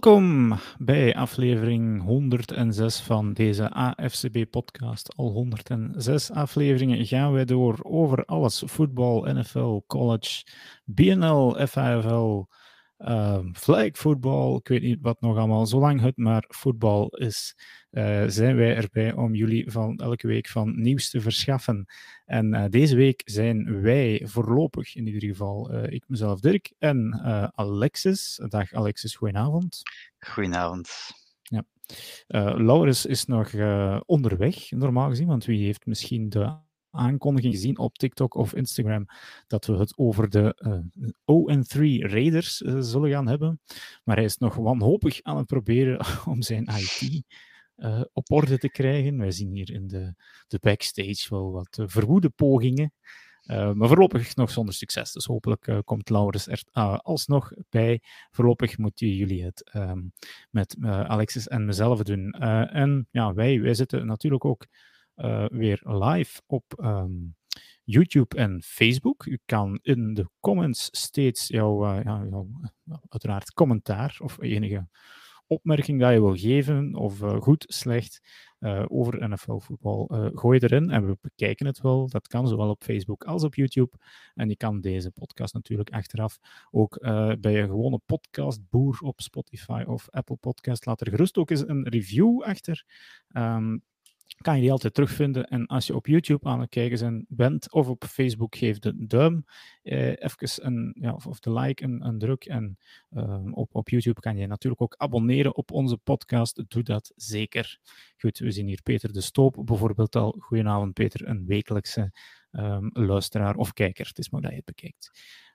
Welkom bij aflevering 106 van deze AFCB-podcast. Al 106 afleveringen gaan wij door over alles: voetbal, NFL, college, BNL, FAFL, uh, flag voetbal. Ik weet niet wat nog allemaal. Zolang het maar voetbal is, uh, zijn wij erbij om jullie van elke week van nieuws te verschaffen. En uh, deze week zijn wij voorlopig, in ieder geval, uh, ik mezelf Dirk en Alexis. Dag Alexis, goedenavond. Goedenavond. Ja. Laurens is nog onderweg, normaal gezien, want wie heeft misschien de aankondiging gezien op TikTok of Instagram dat we het over de uh, 0-3 Raiders uh, zullen gaan hebben. Maar hij is nog wanhopig aan het proberen om zijn IT uh, op orde te krijgen. Wij zien hier in de, de backstage wel wat verwoede pogingen. Maar voorlopig nog zonder succes. Dus hopelijk komt Laurens er alsnog bij. Voorlopig moeten jullie het um, met Alexis en mezelf doen. en ja, wij, wij zitten natuurlijk ook weer live op um, YouTube en Facebook. U kan in de comments steeds jouw, ja, jouw uiteraard commentaar of enige opmerking dat je wil geven, of uh, goed, slecht, over NFL-voetbal, uh, gooi erin en we bekijken het wel. Dat kan zowel op Facebook als op YouTube. En je kan deze podcast natuurlijk achteraf ook bij je gewone podcastboer op Spotify of Apple Podcast. Laat er gerust ook eens een review achter. Um, kan je die altijd terugvinden. En als je op YouTube aan het kijken zijn, bent of op Facebook, geef de duim eh, even een, ja, of, de like een, een druk. En uh, op, op YouTube kan je natuurlijk ook abonneren op onze podcast. Doe dat zeker. Goed, we zien hier Peter de Stoop bijvoorbeeld al. Goedenavond Peter, een wekelijkse um, luisteraar of kijker. Het is maar dat je het bekijkt.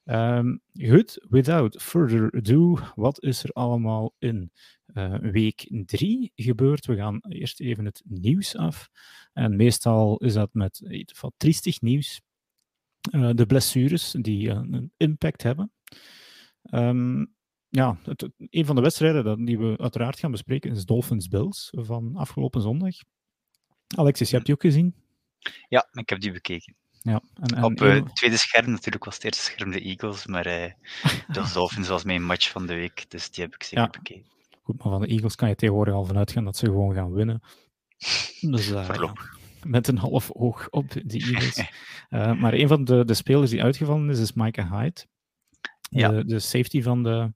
Um, goed, without further ado, wat is er allemaal in uh, week 3 gebeurd? We gaan eerst even het nieuws af. En meestal is dat met iets van triestig nieuws. Uh, de blessures die uh, een impact hebben. Um, ja, het, een van de wedstrijden die we uiteraard gaan bespreken is Dolphins Bills van afgelopen zondag. Alexis, je hebt die ook gezien? Ja, ik heb die bekeken. Ja, en, en Op het uh, tweede scherm natuurlijk was het eerste scherm de Eagles, maar uh, de Dolphins was mijn match van de week, dus die heb ik zeker ja. bekeken. Goed, maar van de Eagles kan je tegenwoordig al vanuit gaan dat ze gewoon gaan winnen. Dus uh, ja, met een half oog op de Eagles. maar een van de, de spelers die uitgevallen is, is Micah Hyde. Ja. De, de safety van de,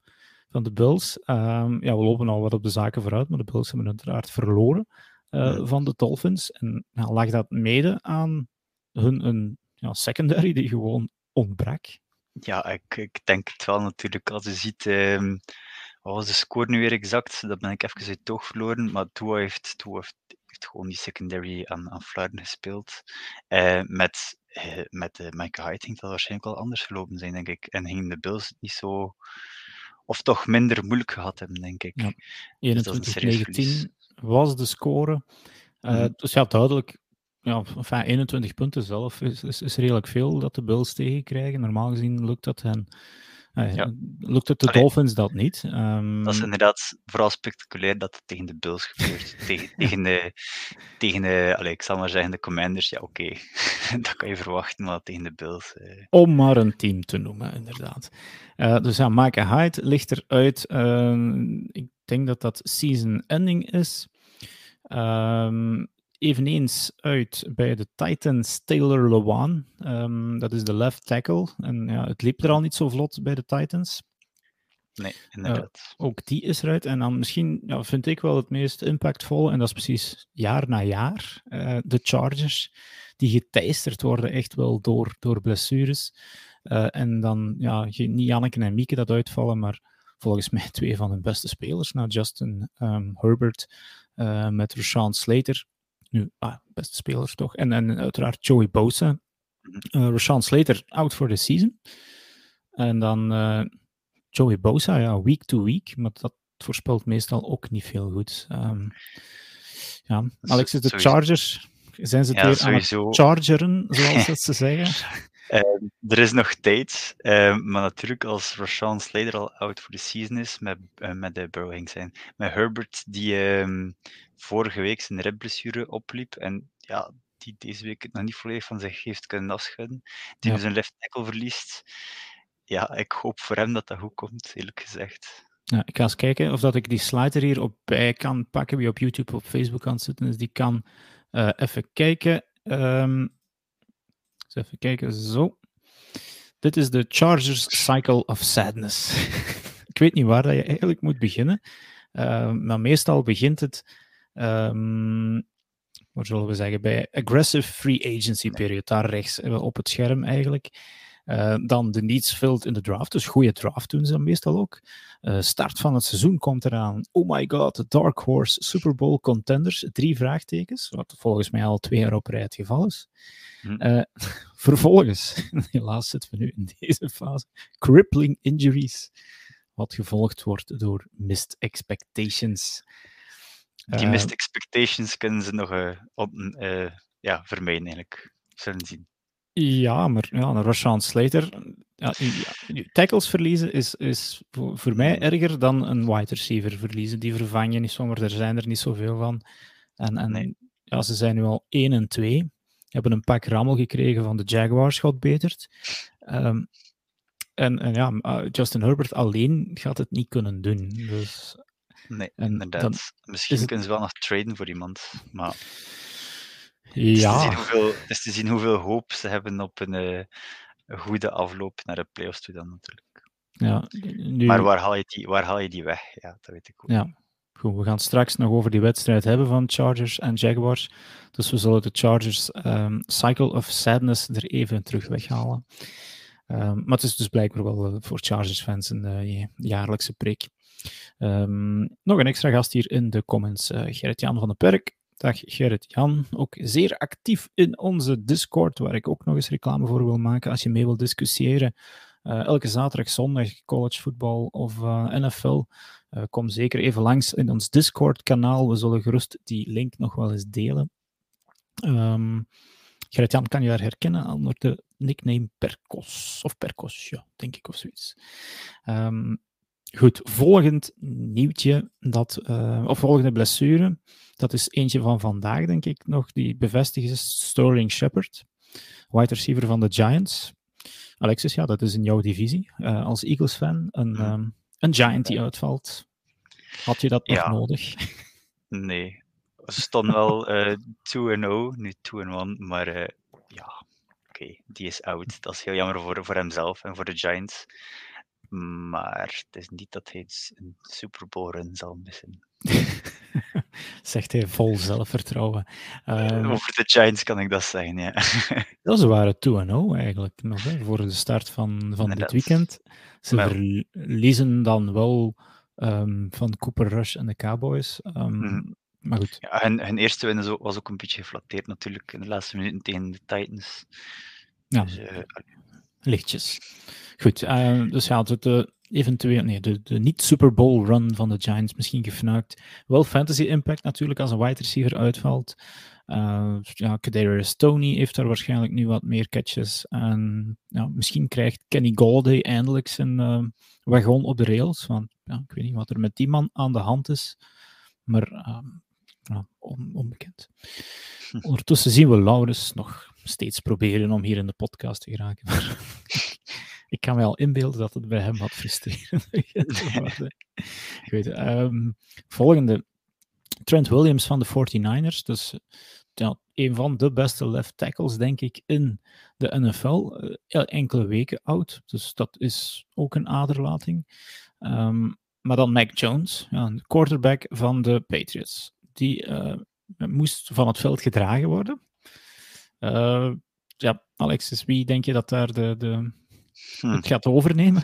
van de Bills. Um, ja, we lopen al wat op de zaken vooruit, maar de Bills hebben uiteraard verloren ja. van de Dolphins. En nou, lag dat mede aan hun een ja, secondary die gewoon ontbrak. Ja, ik, ik denk het wel natuurlijk. Als je ziet, um, wat was de score nu weer exact? Dat ben ik even uit oog verloren. Maar Tua heeft, Tua heeft, heeft gewoon die secondary aan, aan Fluiten gespeeld. Uh, met uh, met uh, Mike Hyde ging dat waarschijnlijk wel anders gelopen zijn, denk ik. En gingen de Bills niet zo... Of toch minder moeilijk gehad hebben, denk ik. Ja. 21-19 dus was de score. Mm -hmm. Dus ja, duidelijk ja, enfin, 21 punten zelf is, is, is, redelijk veel dat de Bills tegenkrijgen. Normaal gezien lukt dat hen. Uh, ja. Lukt het de Allee, Dolphins dat niet? Um, dat is inderdaad vooral spectaculair dat het tegen de Bills gebeurt. tegen, tegen de, tegen de allee, ik zal maar zeggen, de Commanders, ja oké, okay. dat kan je verwachten, maar tegen de Bills... Uh... Om maar een team te noemen, inderdaad. Uh, dus ja, Micah Hyde ligt eruit. ik denk dat dat season ending is. Um, eveneens uit bij de Titans Taylor Lewan. Um, dat is de left tackle. En ja, het liep er al niet zo vlot bij de Titans. Nee, inderdaad. Uh, ook die is eruit. En dan misschien ja, vind ik wel het meest impactvol, en dat is precies jaar na jaar, uh, de Chargers, die geteisterd worden echt wel door, door blessures. Uh, en dan, ja, niet Janneke en Mieke dat uitvallen, maar volgens mij twee van hun beste spelers, nou Justin um, Herbert met Rashawn Slater nu ah, beste spelers toch. En, en uiteraard Joey Bosa. Uh, Rashawn Slater out for the season. En dan uh, Joey Bosa, ja, week to week. Maar dat voorspelt meestal ook niet veel goed. Um, ja, Alex, is de Chargers. Zijn ze het ja, weer sowieso. aan het chargeren, zoals dat ze zeggen? Uh, er is nog tijd, uh, maar natuurlijk als Rashawn Slater al out for the season is, met, uh, met de Burrow zijn, met Herbert die um, vorige week zijn ribblessure opliep en ja, die deze week het nog niet volledig van zich heeft kunnen afschudden, die ja. zijn left tackle verliest. Ja, ik hoop voor hem dat dat goed komt, eerlijk gezegd. Ja, ik ga eens kijken of dat ik die slider hier op bij kan pakken. Wie op YouTube op Facebook kan zitten, dus die kan uh, even kijken. Um, eens even kijken, zo. Dit is de Chargers Cycle of Sadness. ik weet niet waar dat je eigenlijk moet beginnen, uh, maar meestal begint het, um, wat zullen we zeggen, bij Aggressive Free Agency Period, daar rechts eh, op het scherm eigenlijk. Uh, dan de needs filled in de draft. Dus goede draft doen ze dan meestal ook. Uh, start van het seizoen komt eraan. Oh my god, Dark Horse Super Bowl contenders. Drie vraagtekens, wat volgens mij al twee jaar op rij het geval is. Hm. Uh, vervolgens, helaas zitten we nu in deze fase, crippling injuries. Wat gevolgd wordt door missed expectations. Die missed expectations kunnen ze nog op, ja, vermijden eigenlijk. Zullen zien. Ja, maar ja, een Rashawn Slater. Ja, tackles verliezen is, is voor, mij erger dan een wide receiver verliezen. Die vervang je niet zomaar, er zijn er niet zoveel van. En, en ja, ze zijn nu al 1 en 2. Hebben een pak rammel gekregen van de Jaguars, God betert. Um, en, en ja, uh, Justin Herbert alleen gaat het niet kunnen doen. Dus, nee, inderdaad. Misschien kunnen ze wel nog traden voor iemand, maar... Ja. Het is, hoeveel, is te zien hoeveel hoop ze hebben op een, uh, een goede afloop naar de playoffs toe dan natuurlijk. Ja, nu... Maar waar haal, je die, waar haal je die weg? Ja, dat weet ik ook. Ja. Goed, we gaan straks nog over die wedstrijd hebben van Chargers en Jaguars. Dus we zullen de Chargers um, Cycle of Sadness er even terug weghalen. Um, maar het is dus blijkbaar wel uh, voor Chargers-fans een uh, jaarlijkse prik. Um, nog een extra gast hier in de comments, uh, Gerrit-Jan van den Perk. Dag Gerrit-Jan, ook zeer actief in onze Discord, waar ik ook nog eens reclame voor wil maken als je mee wil discussiëren. Uh, elke zaterdag, zondag, college voetbal of uh, NFL. Uh, kom zeker even langs in ons Discord-kanaal. We zullen gerust die link nog wel eens delen. Um, Gerrit-Jan kan je daar herkennen onder de nickname Percos. Of Percos, ja, denk ik, of zoiets. Um, goed, volgend nieuwtje, dat, of volgende blessure. Dat is eentje van vandaag, denk ik nog, die bevestigd is. Sterling Shepard, wide receiver van de Giants. Alexis, ja, dat is in jouw divisie. Uh, als Eagles-fan, een, um, een Giant die uitvalt. Had je dat nog ja. nodig? Nee. Ze stonden wel uh, 2-0, nu 2-1, maar ja, oké, okay, die is oud. Dat is heel jammer voor, voor hemzelf en voor de Giants. Maar het is niet dat hij een Super Bowl run zal missen. Zegt hij vol zelfvertrouwen. Um, Over de Giants kan ik dat zeggen, ja. ja ze waren 2-0 eigenlijk nog, hè, voor de start van, van dit weekend. Ze maar... verliezen dan wel um, van Cooper Rush en de Cowboys. Um, mm. Maar goed. Ja, hun, hun eerste win was ook een beetje geflatteerd natuurlijk in de laatste minuten tegen de Titans. Ja, dus, uh, lichtjes. Goed, uh, dus ja, de, eventueel, nee, de, de niet-Super Bowl run van de Giants misschien gefnuikt. Wel fantasy impact natuurlijk als een wide receiver uitvalt. Uh, ja, Kadarius Tony heeft daar waarschijnlijk nu wat meer catches. En ja, misschien krijgt Kenny Golladay eindelijk zijn uh, wagon op de rails. Want ja, ik weet niet wat er met die man aan de hand is. Maar uh, ja, on, onbekend. Ondertussen zien we Laurens nog steeds proberen om hier in de podcast te geraken. Ik kan me al inbeelden dat het bij hem wat frustrerend begint Goed, um, volgende. Trent Williams van de 49ers. Dus ja, een van de beste left tackles, denk ik, in de NFL. Uh, enkele weken oud. Dus dat is ook een aderlating. Um, maar dan Mac Jones, ja, een quarterback van de Patriots. Die uh, moest van het veld gedragen worden. Uh, ja, Alexis, wie denk je dat daar de, de, hm. het gaat overnemen?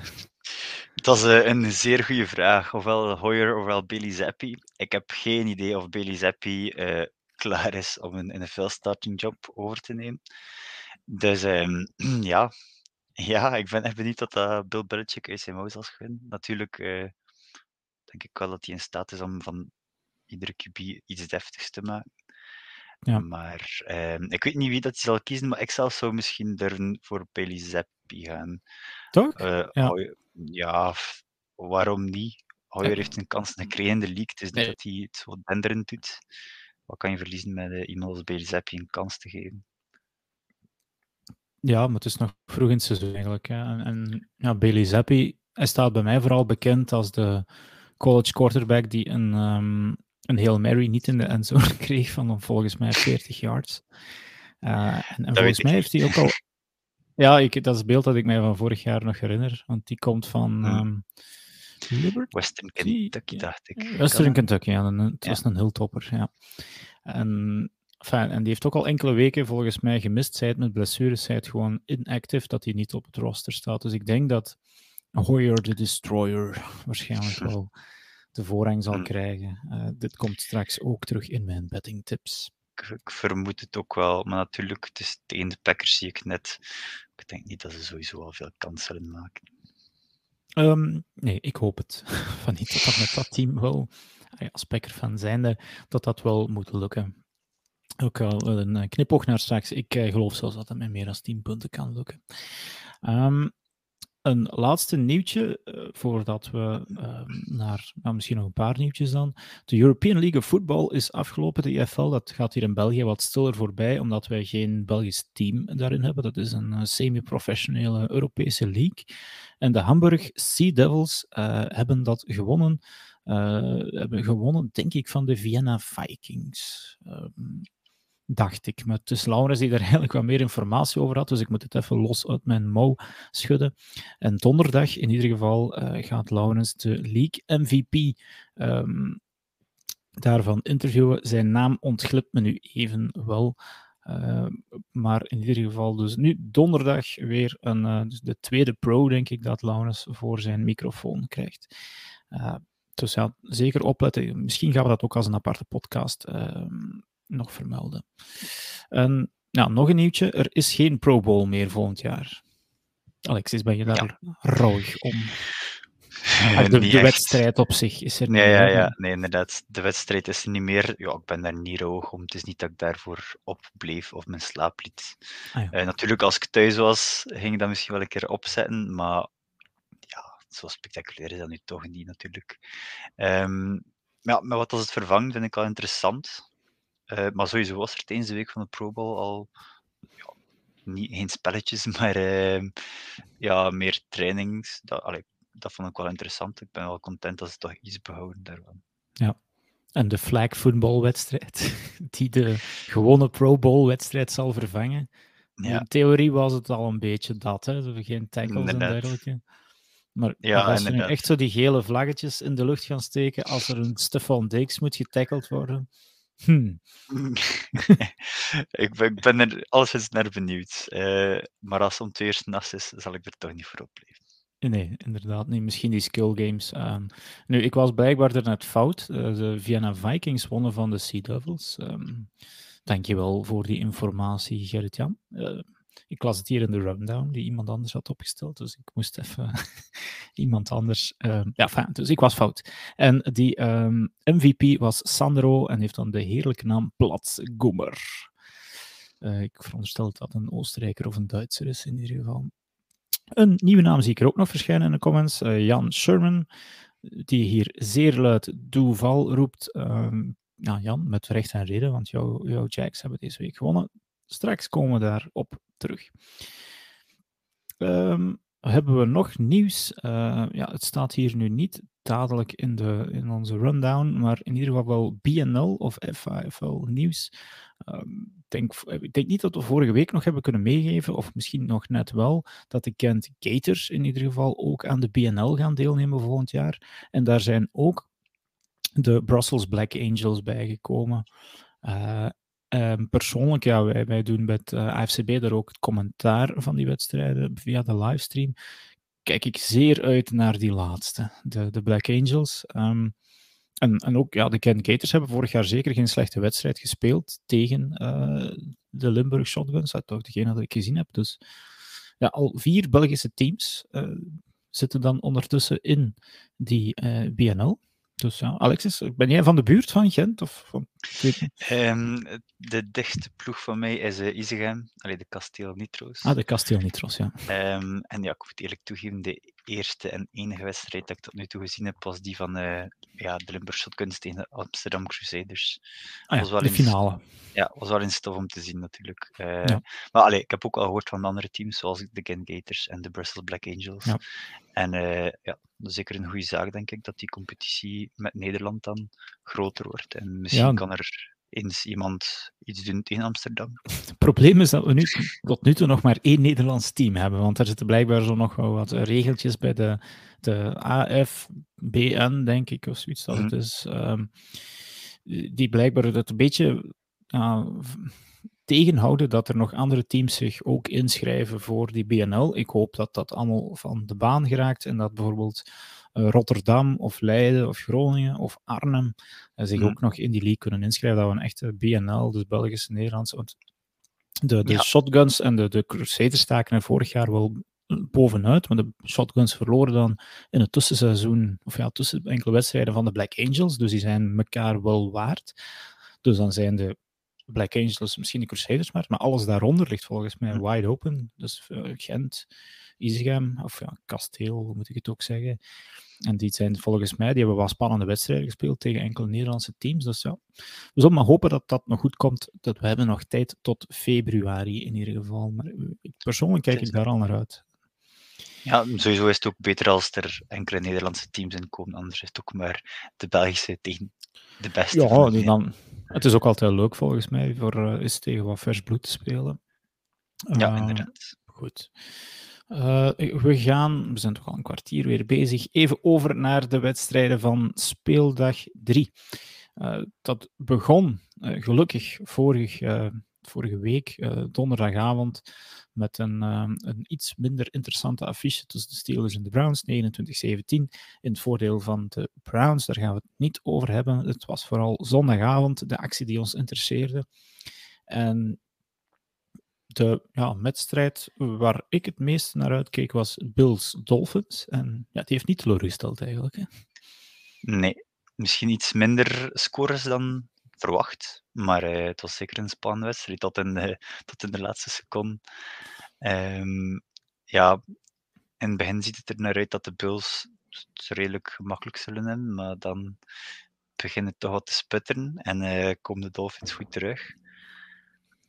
Dat is uh, een zeer goede vraag. Ofwel Hoyer ofwel Billy Zappi. Ik heb geen idee of Billy Zappi uh, klaar is om een NFL-starting job over te nemen. Dus um, ja. ja, ik ben echt benieuwd dat uh, Bill Belichick uit zijn mouw zal schudden. Natuurlijk denk ik wel dat hij in staat is om van iedere QB iets deftigs te maken. Ja. Maar uh, ik weet niet wie dat zal kiezen, maar ik zelf zou misschien durven voor Zappi gaan. Toch? Uh, ja. Hoyer, ja, waarom niet? Hoyer heeft een kans gekregen in de league, het is niet nee. dat hij het zo denderend doet. Wat kan je verliezen met uh, iemand als Zappi een kans te geven? Ja, maar het is nog vroeg in het seizoen eigenlijk. Hè. En, en ja, Bailey Zappi, hij staat bij mij vooral bekend als de college quarterback die een, um, een Hail Mary niet in de endzone kreeg van volgens mij 40 yards. Uh, en, en volgens mij heeft hij ook al... Ja, ik, dat is het beeld dat ik mij van vorig jaar nog herinner, want die komt van... Um, Liberty? Western Kentucky, dacht ik. Western Kentucky, ja. Het was een hilltopper, ja. En, enfin, en die heeft ook al enkele weken volgens mij gemist. Zij het met blessures, zij het gewoon inactive, dat hij niet op het roster staat. Dus ik denk dat Hoyer the Destroyer waarschijnlijk wel de voorrang zal hmm. krijgen. Uh, dit komt straks ook terug in mijn betting tips. Ik, ik, vermoed het ook wel, maar natuurlijk, het is tegen de Packers zie ik net. Ik denk niet dat ze sowieso al veel kans zullen maken. Um, nee, ik hoop het van niet dat dat met dat team wel, als Packer van zijnde, dat dat wel moet lukken. Ook al een eh, knipoog naar straks. Ik uh, geloof zelfs dat het met meer dan 10 punten kan lukken. Um, een laatste nieuwtje, uh, voordat we uh, naar nou, misschien nog een paar nieuwtjes dan. De European League of Football is afgelopen, de EFL. Dat gaat hier in België wat stiller voorbij, omdat wij geen Belgisch team daarin hebben. Dat is een uh, semi-professionele Europese league. En de Hamburg Sea Devils hebben dat gewonnen. hebben gewonnen, denk ik, van de Vienna Vikings. Ehm, dacht ik. Maar het is Laurens die daar eigenlijk wat meer informatie over had, dus ik moet het even los uit mijn mouw schudden. En donderdag, in ieder geval, uh, gaat Laurens de League MVP um, daarvan interviewen. Zijn naam ontglipt me nu even wel. Uh, maar in ieder geval, dus nu donderdag weer een, uh, dus de tweede pro, denk ik, dat Laurens voor zijn microfoon krijgt. Dus ja, zeker opletten. Misschien gaan we dat ook als een aparte podcast ehm, nog vermelden. En ja, nog een nieuwtje. Er is geen Pro Bowl meer volgend jaar. Alexis, ben je daar ja. rouwig om? De, de wedstrijd op zich is er niet ja, ja, nee, inderdaad. De wedstrijd is er niet meer. Ja, ik ben daar niet rouwig om. Het is niet dat ik daarvoor opbleef of mijn slaap liet. Ah, ja. uh, natuurlijk, als ik thuis was, ging ik dat misschien wel een keer opzetten. Maar ja, zo spectaculair is dat nu toch niet, natuurlijk. Um, ja, maar wat als het vervangt, vind ik al interessant. Uh, maar sowieso was er tijdens de week van de Pro Bowl al ja, niet geen spelletjes, maar uh, ja, meer trainings. Dat, allee, dat vond ik wel interessant. Ik ben wel content dat ze toch iets behouden daarvan. Ja. En de flag voetbalwedstrijd, die de gewone Pro Bowl wedstrijd zal vervangen. Ja. In theorie was het al een beetje dat, hè? geen tackles en dergelijke. Maar ja, als ze nu echt zo die gele vlaggetjes in de lucht gaan steken als er een Stefan Deeks moet getackled worden, Hmm. ik, ben, ik ben er alleszins naar benieuwd. Uh, maar als het eerst nas is, zal ik er toch niet voor opleven. Nee, inderdaad niet. Misschien die skill games. Um, nu, ik was blijkbaar er net fout. Uh, de Vienna Vikings wonnen van de Sea Devils. Um, dankjewel voor die informatie, Gerrit-Jan. Uh, ik las het hier in de rundown die iemand anders had opgesteld, dus ik moest even iemand anders. Uh, ja, fijn, dus ik was fout. En die um, ehm, MVP was Sandro en heeft dan de heerlijke naam Platz Gummer. Uh, ik veronderstel dat een Oostenrijker of een Duitser is in ieder geval. Een nieuwe naam zie ik er ook nog verschijnen in de comments. Uh, Jan Sherman, die hier zeer luid Duval roept. Um, ja, Jan, met recht en reden, want jouw Jacks hebben deze week gewonnen. Straks komen we daarop terug. Um, hebben we nog nieuws? Uh, ja, het staat hier nu niet dadelijk in, de, in onze rundown, maar in ieder geval wel BNL of FAFL nieuws. Um, denk, ik denk niet dat we vorige week nog hebben kunnen meegeven, of misschien nog net wel, dat de Kent Gators in ieder geval ook aan de BNL gaan deelnemen volgend jaar. En daar zijn ook de Brussels Black Angels bijgekomen. Uh, Um, persoonlijk, ja, wij, doen met uh, eh, AFCB daar ook het commentaar van die wedstrijden via de livestream. Kijk ik zeer uit naar die laatste, de, de Black Angels. Um, en, en ook, ja, de Ken Gators hebben vorig jaar zeker geen slechte wedstrijd gespeeld tegen uh, de Limburg Shotguns. Dat toch degene dat ik gezien heb. Dus ja, al vier Belgische teams uh, zitten dan ondertussen in die BNL. Dus ja, Alexis, ben jij van de buurt van Gent? Of van... Um, de dichtste ploeg van mij is uh, Isegem, Allee, de Kasteel Nitro's. Ah, de Kasteel Nitro's, ja. Um, en ja, ik moet eerlijk toegeven, de eerste en enige wedstrijd dat ik tot nu toe gezien heb, was die van uh, ja, de Limburg tegen de Amsterdam Crusaders. Ah, ja, was wel de finale. Ja, was wel eens tof om te zien natuurlijk. Uh, ja. Maar allee, ik heb ook al gehoord van andere teams, zoals de Gators en de Brussels Black Angels. Ja. En ja, dat is zeker een goede zaak, denk ik, dat die competitie met Nederland dan groter wordt. En misschien kan er eens iemand iets doen in Amsterdam. Het probleem is dat we nu tot nu toe nog maar één Nederlands team hebben, want er zitten blijkbaar zo nog wel wat regeltjes bij de, de AFBN, denk ik, of zoiets dat het mhm. is, um, die blijkbaar het een beetje uh, tegenhouden dat er nog andere teams zich ook inschrijven voor die BNL. Ik hoop dat dat allemaal van de baan geraakt en dat bijvoorbeeld uh, Rotterdam of Leiden of Groningen of Arnhem uh, zich mm. ook nog in die league kunnen inschrijven. Dat we een echte BNL, dus Belgische Nederlandse. Want de, de ja. shotguns en de, de Crusaders staken er vorig jaar wel bovenuit, maar de shotguns verloren dan in het tussenseizoen, of ja, tussen enkele wedstrijden van de Black Angels, dus die zijn elkaar wel waard. Dus dan zijn de Black Angels misschien de Crusaders maar, maar alles daaronder ligt volgens mij wide open. Dus uh, Gent, Isegem, of ja, Kasteel, hoe moet ik het ook zeggen. En die zijn volgens mij, die hebben wel spannende wedstrijden gespeeld tegen enkele Nederlandse teams. Dus ja, we zullen maar hopen dat dat nog goed komt. Dat we hebben nog tijd tot februari in ieder geval. Maar persoonlijk kijk ik daar al naar uit. Ja, sowieso is het ook beter als er enkele Nederlandse teams in komen. Anders is het ook maar de Belgische tegen de beste. Ja, dan, het is ook altijd leuk volgens mij voor uh, eens tegen wat vers bloed te spelen. Ja, uh, inderdaad. Goed. Uh, we gaan, we zijn toch al een kwartier weer bezig, even over naar de wedstrijden van speeldag 3. dat begon gelukkig vorig, vorige week, donderdagavond, met een, een iets minder interessante affiche tussen de Steelers en de Browns, 29-17, in het voordeel van de Browns. Daar gaan we het niet over hebben. Het was vooral zondagavond de actie die ons interesseerde. En de ja, wedstrijd waar ik het meest naar uitkeek was Bills-Dolphins. En ja, die heeft niet teleurgesteld eigenlijk. Hè? Nee, misschien iets minder scores dan verwacht. Maar uh, het was zeker een spannende wedstrijd tot in de, tot in de laatste seconde. Um, ja, in het begin ziet het er naar uit dat de Bulls het redelijk gemakkelijk zullen hebben, maar dan beginnen het toch wat te sputteren en uh, komen de Dolphins goed terug.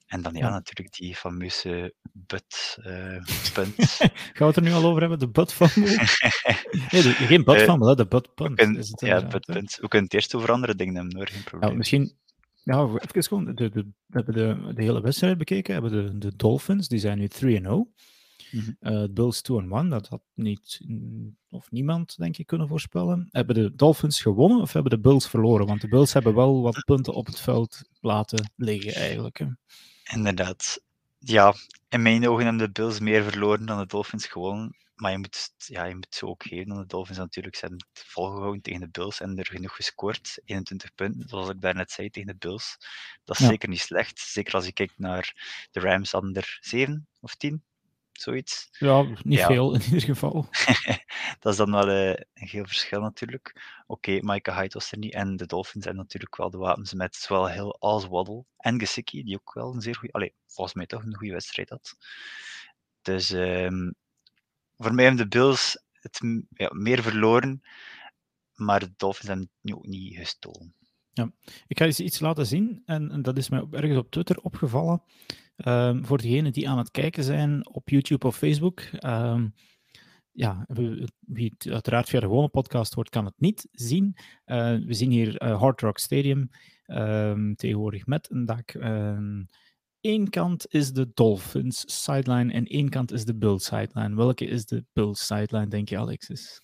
En dan ja, natuurlijk die fameuze butt uh, punt. Gaan we het er nu al over hebben, de butt fumble? nee, de, geen butt fumble, uh, de butt punt. Kunnen, ja, butt punt. We kunnen het eerst over andere dingen hebben, hoor, geen probleem. Ja, misschien, ja, even gewoon, de, hebben de, de hele wedstrijd bekeken, hebben de, de Dolphins, die zijn nu 3-0. Mm -hmm. uh, Bills 2-1, dat had niet, of niemand, denk ik, kunnen voorspellen. Hebben de Dolphins gewonnen of hebben de Bills verloren? Want de Bills hebben wel wat punten op het veld laten liggen, eigenlijk. Hè. Inderdaad. Ja, in mijn ogen hebben de Bills meer verloren dan de Dolphins gewonnen. Maar je moet, ja, je moet ze ook geven aan de Dolphins natuurlijk. Ze hebben het volgehouden tegen de Bills en er genoeg gescoord. 21 punten, zoals ik daarnet zei, tegen de Bills. Dat is ja. zeker niet slecht. Zeker als je kijkt naar de Rams hadden er 7 of 10 zoiets. Ja, niet ja. veel in ieder geval. dat is dan wel uh, een heel verschil natuurlijk. Oké, okay, Micah Hyde was er niet en de Dolphins hebben natuurlijk wel de wapens met zowel heel als Waddle en Gesicki, die ook wel een zeer goede, allee, volgens mij toch een goede wedstrijd had. Dus um, voor mij hebben de Bills het ja, meer verloren, maar de Dolphins hebben het nu ook niet gestolen. Ja, ik ga eens iets laten zien en, en dat is mij ergens op Twitter opgevallen. Um, voor degenen die aan het kijken zijn op YouTube of Facebook. Um, ja, wie het uiteraard via de gewone podcast hoort, kan het niet zien. Uh, we zien hier uh, Hard Rock Stadium, um, tegenwoordig met een dak. Eén kant is de Dolphins sideline en één kant is de Bills sideline. Welke is de Bills sideline, denk je, Alexis?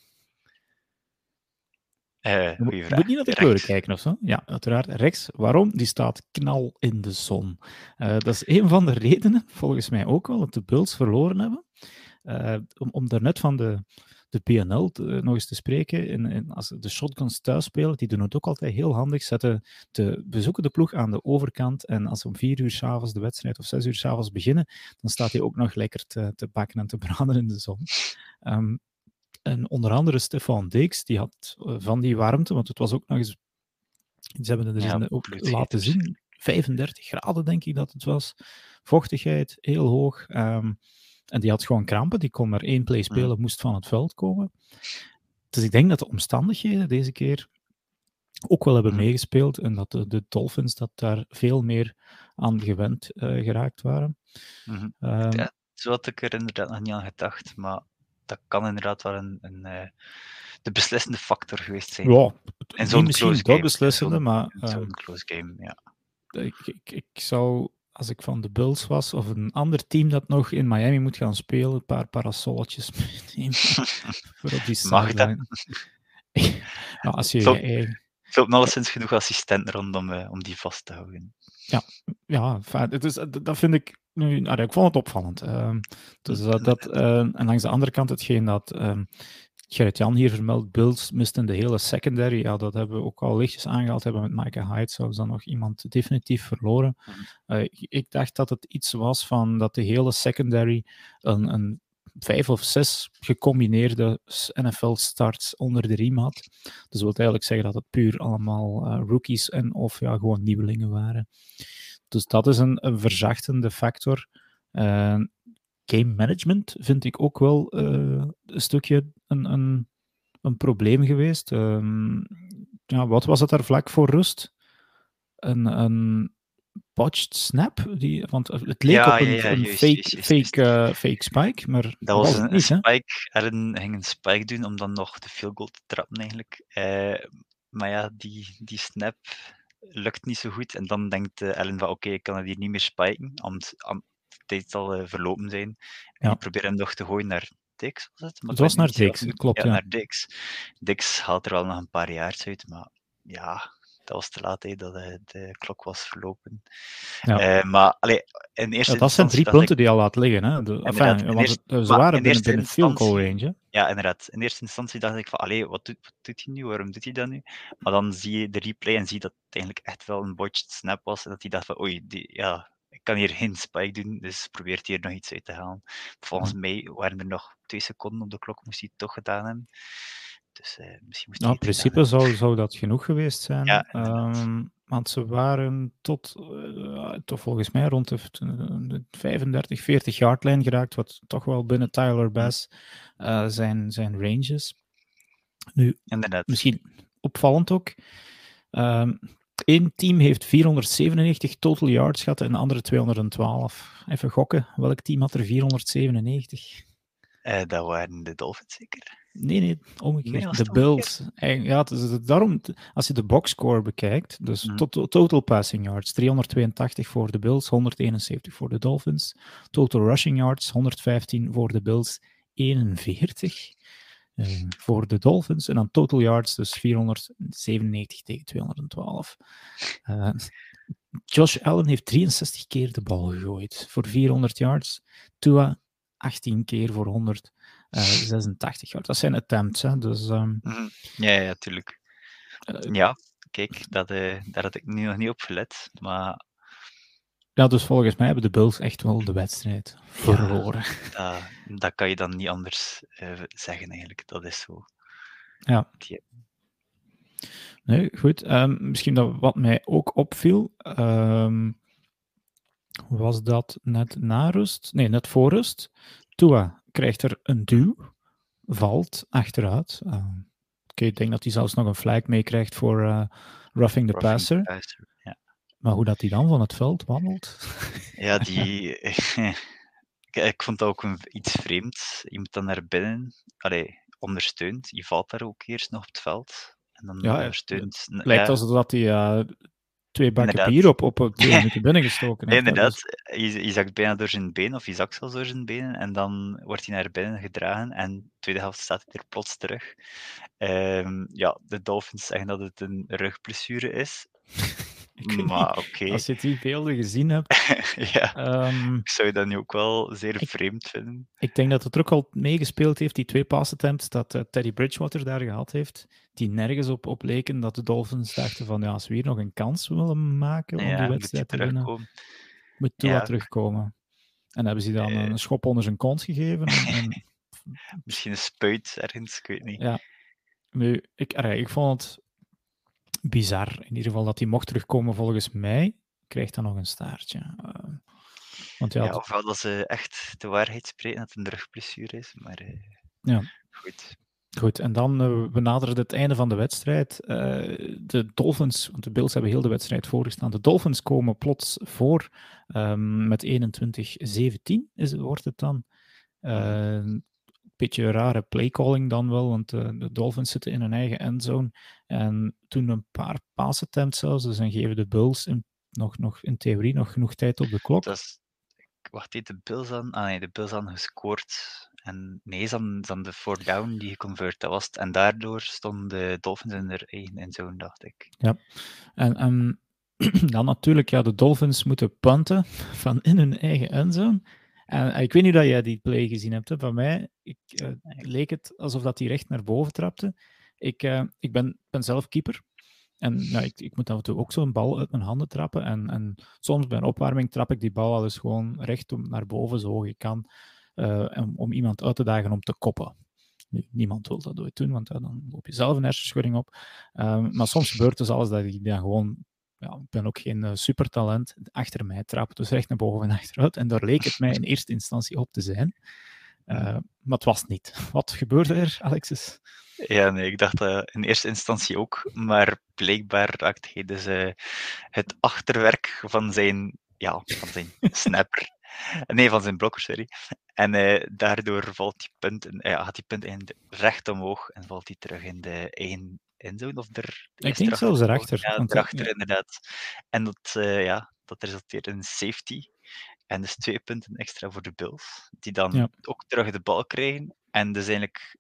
Uh, je moet niet naar de kleuren kijken of zo. Ja, uiteraard. Rechts. Waarom? Die staat knal in de zon. Uh, dat is een van de redenen, volgens mij ook wel, dat de Bulls verloren hebben. Uh, om, om daarnet van de, de PNL te, nog eens te spreken. In, in, als de shotguns thuis spelen, die doen het ook altijd heel handig. Zetten de bezoeken de ploeg aan de overkant. En als ze om vier uur s'avonds de wedstrijd of zes uur s'avonds beginnen, dan staat hij ook nog lekker te, te bakken en te braden in de zon. Um, en onder andere Stefan Deeks, die had uh, van die warmte, want het was ook nog eens, ze hebben het er ja, ook laten zien, 35 graden denk ik dat het was, vochtigheid heel hoog. Um, en die had gewoon krampen, die kon maar één play spelen, moest van het veld komen. Dus ik denk dat de omstandigheden deze keer ook wel hebben meegespeeld en dat de, de Dolphins dat daar veel meer aan gewend uh, geraakt waren. Mm -hmm. um, ja, zo had ik er inderdaad nog niet aan gedacht, maar dat kan inderdaad wel een, een uh, de beslissende factor geweest zijn. Ja, en zo'n misschien dat beslissende, maar... Zo'n uh, close game, ja. Ik, ik, ik zou, als ik van de Bulls was, of een ander team dat nog in Miami moet gaan spelen, een paar parasolletjes meenemen voor op die sideline. ja, als je... Vult alleszins genoeg assistenten rondom uh, om die vast te houden. Ja, ja het is, dat vind ik nu, nou, ik vond het opvallend. Uh, dus dat, dat uh, en langs de andere kant, hetgeen dat uh, Gerrit-Jan hier vermeldt, Bills misten de hele secondary. Ja, dat hebben we ook al lichtjes aangehaald hebben met Micah Hyde. Zou dan nog iemand definitief verloren. Uh, ik dacht dat het iets was van dat de hele secondary een, een vijf of zes gecombineerde NFL-starts onder de riem had. Dus dat wil eigenlijk zeggen dat het puur allemaal uh, rookies en of ja, gewoon nieuwelingen waren. Dus dat is een, verzachtende factor. Uh, game management vind ik ook wel uh, een stukje een, een, een probleem geweest. Um, ja, wat was het daar vlak voor rust? Een, een botched snap? Die, want het leek ja, op een, ja, ja, een juist, fake, juist, juist, fake, uh, fake spike, maar dat was, een, niet, spike. Aaron ging een spike doen om dan nog de field goal te trappen eigenlijk. Uh, maar ja, die, die snap lukt niet zo goed. En dan denkt uh, Ellen van oké, okay, ik kan het hier niet meer spiken, want de tijd zal verlopen zijn. En Ja. die probeert hem nog te gooien naar Dix, was het? Maar Het ik was naar Dix, klopt, Ja, ja. naar Dix. Dix haalt er al nog een paar jaar uit, maar ja, dat was te laat, hè, dat uh, de klok was verlopen. Ja. Uh, maar allee, in eerste Ja, dat zijn drie punten die al laat liggen. Hè? De, enfin, in want het- ze waren in binnen, binnen field goal range. Ja, inderdaad. In eerste instantie dacht ik van, allee, wat doet, wat doet hij nu? Waarom doet hij dat nu? Maar dan zie je de replay en zie dat het eigenlijk echt wel een botched snap was. En dat hij dacht van, oei, die, ja, ik kan hier geen spike doen, dus probeert hij er nog iets uit te halen. Volgens mij waren er nog twee seconden op de klok, moest hij het toch gedaan hebben. Dus eh, misschien moest Nou, in principe zou, zou dat genoeg geweest zijn. Ja. Ehm, want ze waren tot, eh, toch volgens mij rond de, de 35, 40 yard lijn geraakt, wat toch wel binnen Tyler Bass eh, zijn, zijn ranges. Nu. Inderdaad. misschien opvallend ook. Eén team heeft 497 total yards gehad en de andere 212. Even gokken, welk team had er 497? Eh, dat waren de Dolphins zeker? Nee, nee, omgekeerd. Nee, de omgekeerd? Bills. Ja, het is het- daarom, als je de boxscore bekijkt, dus tot- total passing yards, 382 voor de Bills, 171 voor de Dolphins. Total rushing yards, 115 voor de Bills, 41 eh, voor de Dolphins. En dan total yards, dus 497 tegen 212. Eh, Josh Allen heeft 63 keer de bal gegooid voor 400 yards. Tua 18 keer voor 186 yards. Dat zijn attempts, hè? dus ehm, Mhm. Ja, ja, tuurlijk. eh, Ja, kijk, dat, eh, daar had ik nu nog niet op gelet. Maar ja, dus volgens mij hebben de Bills echt wel de wedstrijd verloren. dat, dat kan je dan niet anders eh, zeggen eigenlijk. Dat is zo. Ja. Nee, goed. Ehm, misschien dat wat mij ook opviel, ehm, was dat net na rust, nee, net voor rust. Tua krijgt er een duw, valt achteruit. Ehm, Oké, ik denk dat hij zelfs nog een flag meekrijgt voor eh, roughing the roughing the passer. Ja, Maar hoe dat hij dan van het veld wandelt. ja die. ik, ik vond dat ook een, iets vreemd. Je moet dan naar binnen, allee, ondersteund. Je valt daar ook eerst nog op het veld. En dan Ja, ondersteund. n- Lijkt alsof hij eh, twee bakken Inderdaad. bier op, op twee minuten binnengestoken inderdaad. Dus- Je, je zakt bijna door zijn been, of je zakt zelfs door zijn benen, en dan wordt hij naar binnen gedragen, en de tweede helft staat hij er plots terug. Ehm, ja, de Dolphins zeggen dat het een rugblessure is, Ik maar oké. Als je die beelden gezien hebt, ja, ehm, ik zou dat nu ook wel zeer Ik- vreemd vinden. Ik denk dat het er ook al meegespeeld heeft, die twee pass attempts dat eh, Teddy Bridgewater daar gehad heeft, die nergens op, op leken dat de Dolphins dachten van ja, als we hier nog een kans willen maken om Ja, die wedstrijd te winnen, terugkomen. moet Tua Ja. terugkomen. En hebben ze dan Eh. een schop onder zijn kont gegeven. En, en Misschien een spuit ergens, ik weet niet. Ja. nu, ik, ik vond het bizar, in ieder geval dat hij mocht terugkomen volgens mij, krijgt dan nog een staartje. Eh, want ja, ofwel dat ze echt de waarheid spreken dat het een rugblessure is, maar eh, Ja. goed. Goed, en dan uh, we naderen het einde van de wedstrijd. De Dolphins, want de Bills hebben heel de wedstrijd voorgestaan. De Dolphins komen plots voor um, met 21-17, is, wordt het dan. Beetje rare playcalling dan wel, want uh, de Dolphins zitten in hun eigen endzone. En toen een paar pass attempts zelfs, dus dan geven de Bulls in, nog, nog in theorie nog genoeg tijd op de klok. Dat is, wacht, heet de Bills aan? Ah nee, de Bills aan gescoord. En nee, dan, dan de fourth down die geconvert was het. En daardoor stonden de Dolphins in er één endzone, dacht ik. Ja, en, en dan natuurlijk, ja, de Dolphins moeten punten van in hun eigen endzone. En, ik weet niet dat jij die play gezien hebt. Hè. Van mij ik, uh, leek het alsof dat hij recht naar boven trapte. Ik, uh, ik ben, ben zelf keeper. En nou, ik, ik moet af en toe ook zo'n bal uit mijn handen trappen. En, en soms bij een opwarming trap ik die bal al eens gewoon recht om, naar boven, zo hoog ik kan. Uh, om, om iemand uit te dagen om te koppen. niemand wil dat ooit doen, want dan loop je zelf een hersenschudding op. maar soms gebeurt dus alles dat ik dan gewoon ja, ik ben ook geen uh, supertalent, achter mij trapt, dus recht naar boven en achteruit. En daar leek het mij in eerste instantie op te zijn. Uh, maar het was niet. Wat gebeurde er, Alexis? Ja, nee, ik dacht uh, in eerste instantie ook, maar blijkbaar raakt hij dus het achterwerk van zijn, ja, van zijn snapper. Nee, van zijn blokker, sorry. En daardoor valt die punt, gaat die punt in recht omhoog en valt hij terug in de eigen endzone of er. Ik denk zelfs erachter. Ja, erachter inderdaad. En dat, uh, ja, dat resulteert in safety. En dus twee punten extra voor de Bills, die dan ook terug de bal krijgen. En dus eigenlijk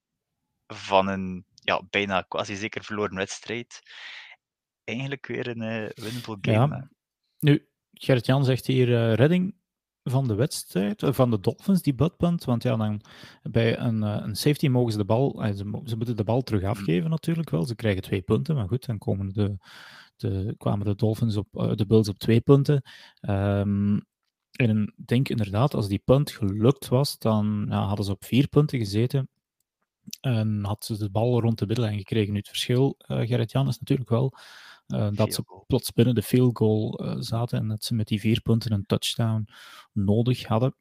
van een ja, bijna quasi zeker verloren wedstrijd, eigenlijk weer een uh, winnable game. Ja. Nu, Gert-Jan zegt hier uh, redding van de wedstrijd, van de Dolphins, die buttpunt. Want ja, dan bij een, eh, een safety mogen ze de bal, eh, ze, ze, moeten de bal terug afgeven natuurlijk wel. Ze krijgen twee punten, maar goed, dan komen de, de, kwamen de Dolphins op, de Bills op twee punten. Um, en ik denk inderdaad, als die punt gelukt was, dan ja, hadden ze op vier punten gezeten. En had ze de bal rond de middellijn gekregen. Nu, het verschil, uh, Gerrit-Jan, is natuurlijk wel uh, dat ze plots binnen de field goal uh, zaten en dat ze met die vier punten een touchdown nodig hadden.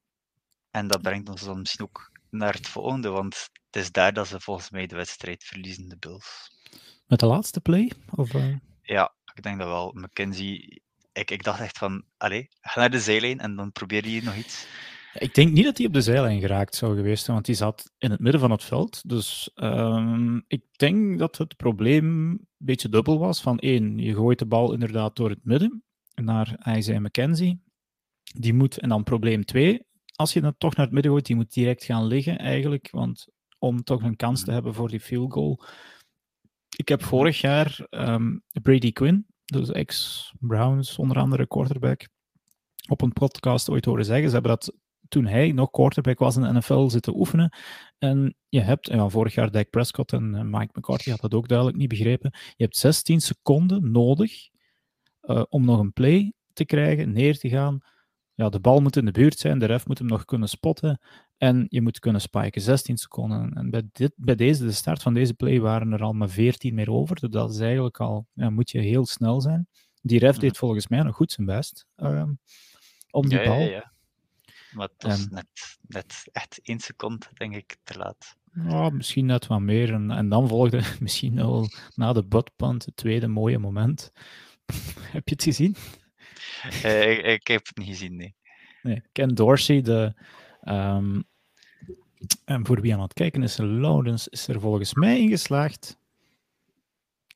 En dat brengt ons dan misschien ook naar het volgende, want het is daar dat ze volgens mij de wedstrijd verliezen, de Bills. Met de laatste play? Of, uh... Ja, ik denk dat wel. McKenzie, ik, ik dacht echt van, allee, ga naar de zijlijn en dan probeer je nog iets. Ik denk niet dat hij op de zijlijn geraakt zou geweest zijn, want hij zat in het midden van het veld. Dus um, ik denk dat het probleem een beetje dubbel was. Van één, je gooit de bal inderdaad door het midden naar Isaiah McKenzie. Die moet, en dan probleem twee, als je dat toch naar het midden gooit, die moet direct gaan liggen eigenlijk, want om toch een kans te hebben voor die field goal. Ik heb vorig jaar um, Brady Quinn, dus ex-Browns, onder andere quarterback, op een podcast ooit horen zeggen. Ze hebben dat toen hij nog quarterback was in de NFL zitten oefenen. En je hebt, ja, vorig jaar Dak Prescott en Mike McCarthy had dat ook duidelijk niet begrepen. Je hebt 16 seconden nodig uh, om nog een play te krijgen, neer te gaan. Ja, de bal moet in de buurt zijn, de ref moet hem nog kunnen spotten en je moet kunnen spiken. 16 seconden. En bij, dit, bij deze, de start van deze play waren er al maar 14 meer over. Dus dat is eigenlijk al, ja, moet je heel snel zijn. Die ref deed volgens mij nog goed zijn best uh, om die ja, bal. Ja. Maar het was net, net echt één seconde, denk ik, te laat. Ja, misschien net wat meer. En, en dan volgde misschien wel na de buttpunt het tweede mooie moment. heb je het gezien? Uh, ik, ik, heb het niet gezien, nee. nee Ken Dorsey, de, um, en voor wie aan het kijken is, Lawrence is er volgens mij ingeslaagd.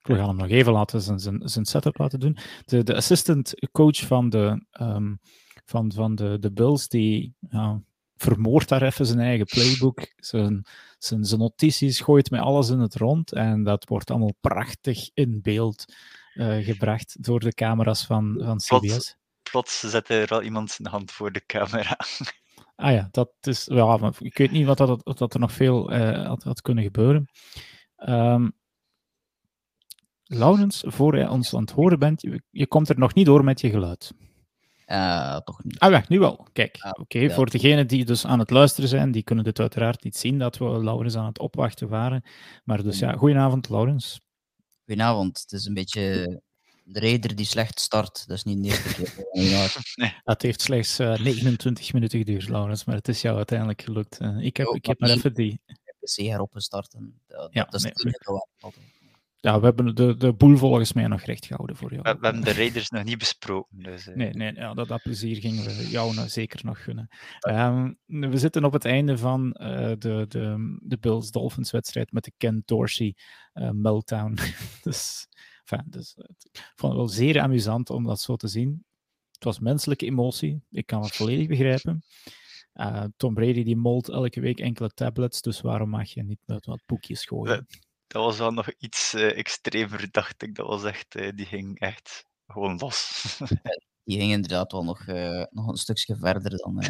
We gaan hem nog even laten zijn, zijn, zijn setup laten doen. De, de assistant coach van de um, van, van de, de Bills, die ja, vermoordt daar even zijn eigen playbook, zijn, zijn, zijn notities, gooit met alles in het rond en dat wordt allemaal prachtig in beeld uh, gebracht door de camera's van, van CBS. Plots, plots zet er al iemand zijn hand voor de camera. Ah ja, dat is, ja, ik weet niet wat, dat, wat dat er nog veel uh, had, had, kunnen gebeuren. Um, Laurens, voor je ons aan het horen bent, je, je komt er nog niet door met je geluid. Uh, toch niet. Ah, ja, nu wel. Kijk, oké. Okay. Ja. Voor degenen die dus aan het luisteren zijn, die kunnen dit uiteraard niet zien dat we Laurens aan het opwachten waren. Maar dus ja, goedenavond, Laurens. Goedenavond. Het is een beetje de reder die slecht start. Dat is niet de eerste keer. nee. Het heeft slechts uh, 29 minuten geduurd, Laurens, maar het is jou uiteindelijk gelukt. Uh, ik heb, oh, ik heb maar even die. PC heropgestart. En, dat, ja, dat is nee, het ja, we hebben de, de boel volgens mij nog recht gehouden voor jou. We, we hebben de Raiders nog niet besproken. Dus, eh. Nee, nee ja, dat, dat plezier gingen we jou nou zeker nog gunnen. Ehm, we zitten op het einde van eh, de, de, de Bills-Dolphins wedstrijd met de Ken Dorsey uh, meltdown. dus, enfin, dus ik vond het wel zeer amusant om dat zo te zien. Het was menselijke emotie, ik kan het volledig begrijpen. Uh, Tom Brady die molt elke week enkele tablets, dus waarom mag je niet met wat boekjes gooien? Dat was wel nog iets uh, extremer, dacht ik. Dat was echt, uh, die ging echt gewoon los. die ging inderdaad wel nog, nog een stukje verder dan.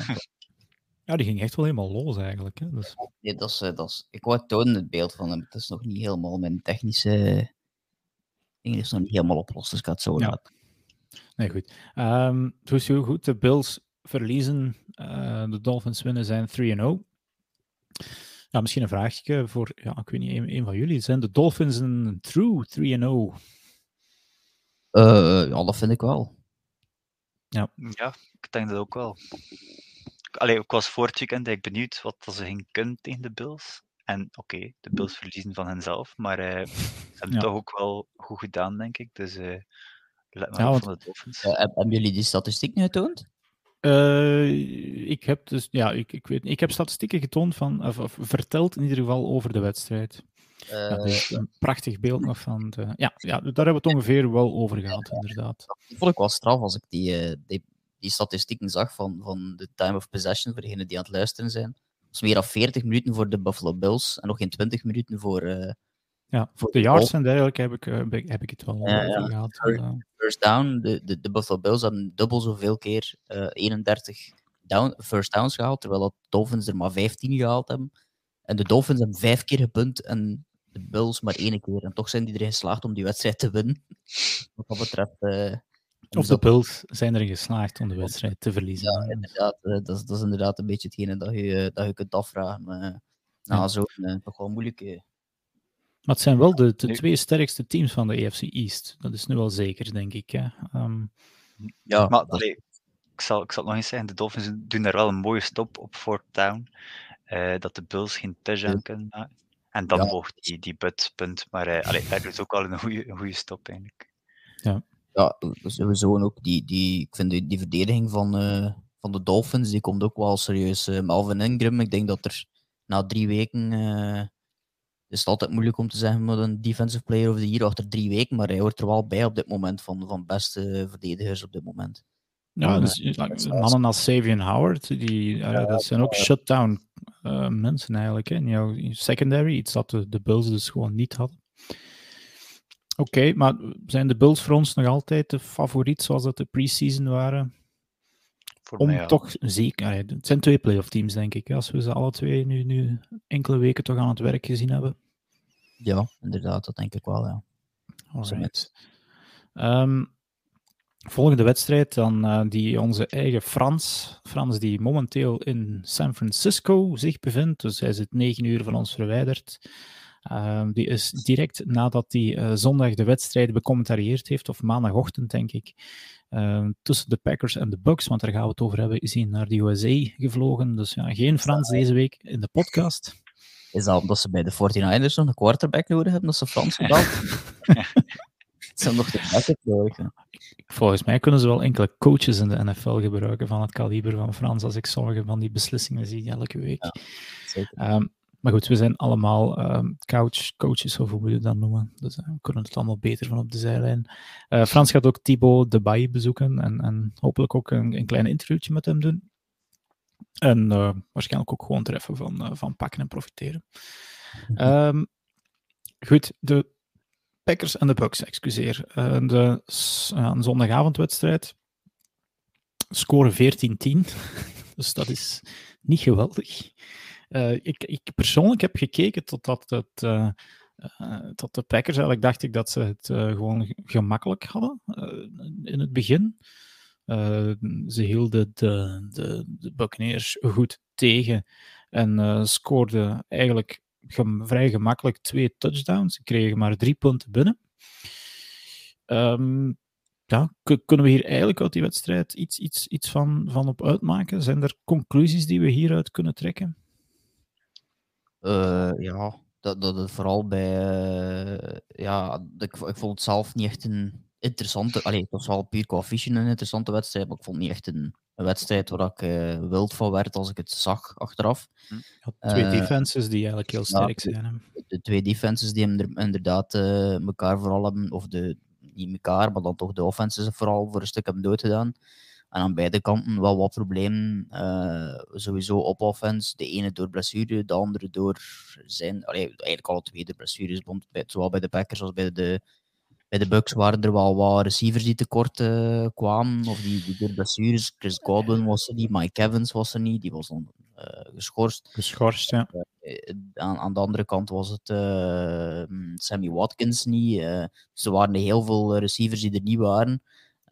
ja, die ging echt wel helemaal los eigenlijk. Hè? Dus... Nee, dat is, dat is, ik wou tonen het beeld van hem. Het is nog niet helemaal mijn technische ding is nog niet helemaal opgelost, dus ik ga het zo ja. laten. Nee, goed. Um, dus heel goed. De Bills verliezen. Uh, de Dolphins winnen zijn 3-0. Ja, misschien een vraagje voor, ja, ik weet niet, een, een van jullie. Zijn de Dolphins een true 3-0? Uh, ja, dat vind ik wel. Ja. ja, ik denk dat ook wel. Allee, ik was voor het weekend eigenlijk benieuwd wat ze gingen kunnen tegen de Bills. En oké, okay, de Bills verliezen van henzelf, maar uh, ze hebben Ja. toch ook wel goed gedaan, denk ik. Dus uh, let maar Ja, op want- van de Dolphins. Uh, hebben jullie die statistiek nu getoond? Eh, ik heb dus, ja, ik, ik weet. Ik heb statistieken getoond van, of, of verteld in ieder geval over de wedstrijd. Ja, dus een prachtig beeld nog van de. Ja, ja, daar hebben we het ongeveer wel over gehad, inderdaad. dat vond ik wel straf als ik die, eh, die, die statistieken zag van, van de time of possession voor degenen die aan het luisteren zijn. Dat is meer dan 40 minuten voor de Buffalo Bills en nog geen 20 minuten voor eh, Ja, voor de yards en dergelijke heb ik, eh, heb ik, heb ik het wel Ja, ja. gehad. Eh, first down. De, de, de Buffalo Bills hebben dubbel zoveel keer eh 31 down, first downs gehaald, terwijl de Dolphins er maar 15 gehaald hebben. En de Dolphins hebben vijf keer gepunt en de Bills maar één keer. En toch zijn die erin geslaagd om die wedstrijd te winnen. Wat dat betreft. eh, of de Bills zijn erin geslaagd om de wedstrijd te verliezen. Ja, inderdaad. eh, dat, is, dat is inderdaad een beetje hetgene dat je, eh, dat je kunt afvragen. eh, na Ja. zo'n eh, toch wel moeilijke. Maar het zijn wel de, de Nu- twee sterkste teams van de AFC East. Dat is nu wel zeker, denk ik. Hè. Ehm, Ja, Maar allee, ik, zal, ik zal het nog eens zeggen, de Dolphins doen daar wel een mooie stop op Fort Town. eh, dat de Bills geen touchdown Ja. kunnen maken. En dan Ja. mocht die, die but, punt. Maar eh allee, daar is ook al een goede, een goede stop eigenlijk. ja, sowieso ook die, die, ik vind die, die verdediging van, eh, van de Dolphins, die komt ook wel serieus. Eh, Melvin Ingram, ik denk dat er na drie weken, eh, is het altijd moeilijk om te zeggen met een defensive player of the year achter drie weken, maar hij hoort er wel bij op dit moment van, van beste verdedigers op dit moment. ja, Ja, dus, is- mannen als Savion Howard, die, eh, dat zijn ook shutdown eh, mensen eigenlijk. Hè. In jouw secondary, iets dat de, de Bills dus gewoon niet hadden. Oké, maar zijn de Bills voor ons nog altijd de favoriet zoals dat de preseason waren? Voor Om mij ja. toch zeker, het zijn twee playoff teams denk ik, als we ze alle twee nu, nu enkele weken toch aan het werk gezien hebben. Ja, inderdaad, dat denk ik wel, ja. Alright. Ehm, volgende wedstrijd, dan eh, die onze eigen Frans. Frans die momenteel in San Francisco zich bevindt. Dus hij zit negen uur van ons verwijderd. Ehm, die is direct nadat hij eh, zondag de wedstrijd becommentarieerd heeft, of maandagochtend denk ik, ehm, tussen de Packers en de Bucks, want daar gaan we het over hebben, is hij naar de USA gevlogen. Dus ja, geen Frans deze week in de podcast. Is dat omdat ze bij de 49ers nog een quarterback nodig hebben, dat ze Frans gebeld? Ze hebben nog de backup nodig. Volgens mij kunnen ze wel enkele coaches in de NFL gebruiken van het kaliber van Frans, als ik sommige van die beslissingen zie elke week. Ja. Zeker. Ehm, maar goed, we zijn allemaal ehm, couch coaches, of hoe moet je dat noemen. Dus eh, we kunnen het allemaal beter van op de zijlijn. Eh, Frans gaat ook Thibaut de Baye bezoeken en, en hopelijk ook een, een klein interviewtje met hem doen. En eh, waarschijnlijk ook gewoon treffen van, van pakken en profiteren. Ehm, goed, de Packers en de Bucks, excuseer. De zondagavondwedstrijd. Score 14-10. dus dat is niet geweldig. Eh, ik, ik persoonlijk heb gekeken totdat het, eh, eh, tot de Packers, eigenlijk dacht ik dat ze het gewoon gemakkelijk hadden in het begin. Ze hielden de, de, de Buccaneers goed tegen en scoorden eigenlijk vrij gemakkelijk twee touchdowns. Ze kregen maar drie punten binnen. Ehm, kunnen we hier eigenlijk uit die wedstrijd iets, iets, iets van, van op uitmaken? Zijn er conclusies die we hieruit kunnen trekken? Eh, ja, dat, dat het vooral bij. eh, ja, ik, ik vond het zelf niet echt een interessante. Allee, het was wel puur qua vision een interessante wedstrijd, maar ik vond het niet echt een, een wedstrijd waar ik eh, wild van werd als ik het zag achteraf. Ja, twee defenses die eigenlijk heel sterk zijn. hè. De twee defenses die hem er- inderdaad eh elkaar vooral hebben, of de, niet elkaar, maar dan toch de offenses vooral voor een stuk hebben doodgedaan. En aan beide kanten wel wat problemen. eh, sowieso op offense. De ene door blessure, de andere door zijn. Allee, eigenlijk alle twee de blessures. Want bij, zowel bij de Packers als bij de, bij de Bucks waren er wel wat receivers die tekort eh, kwamen. Of die, die door blessures. Chris Godwin was er niet, Mike Evans was er niet. Die was dan eh, geschorst. Geschorst, ja. Aan, aan de andere kant was het Sammy Watkins niet. dus er waren heel veel receivers die er niet waren.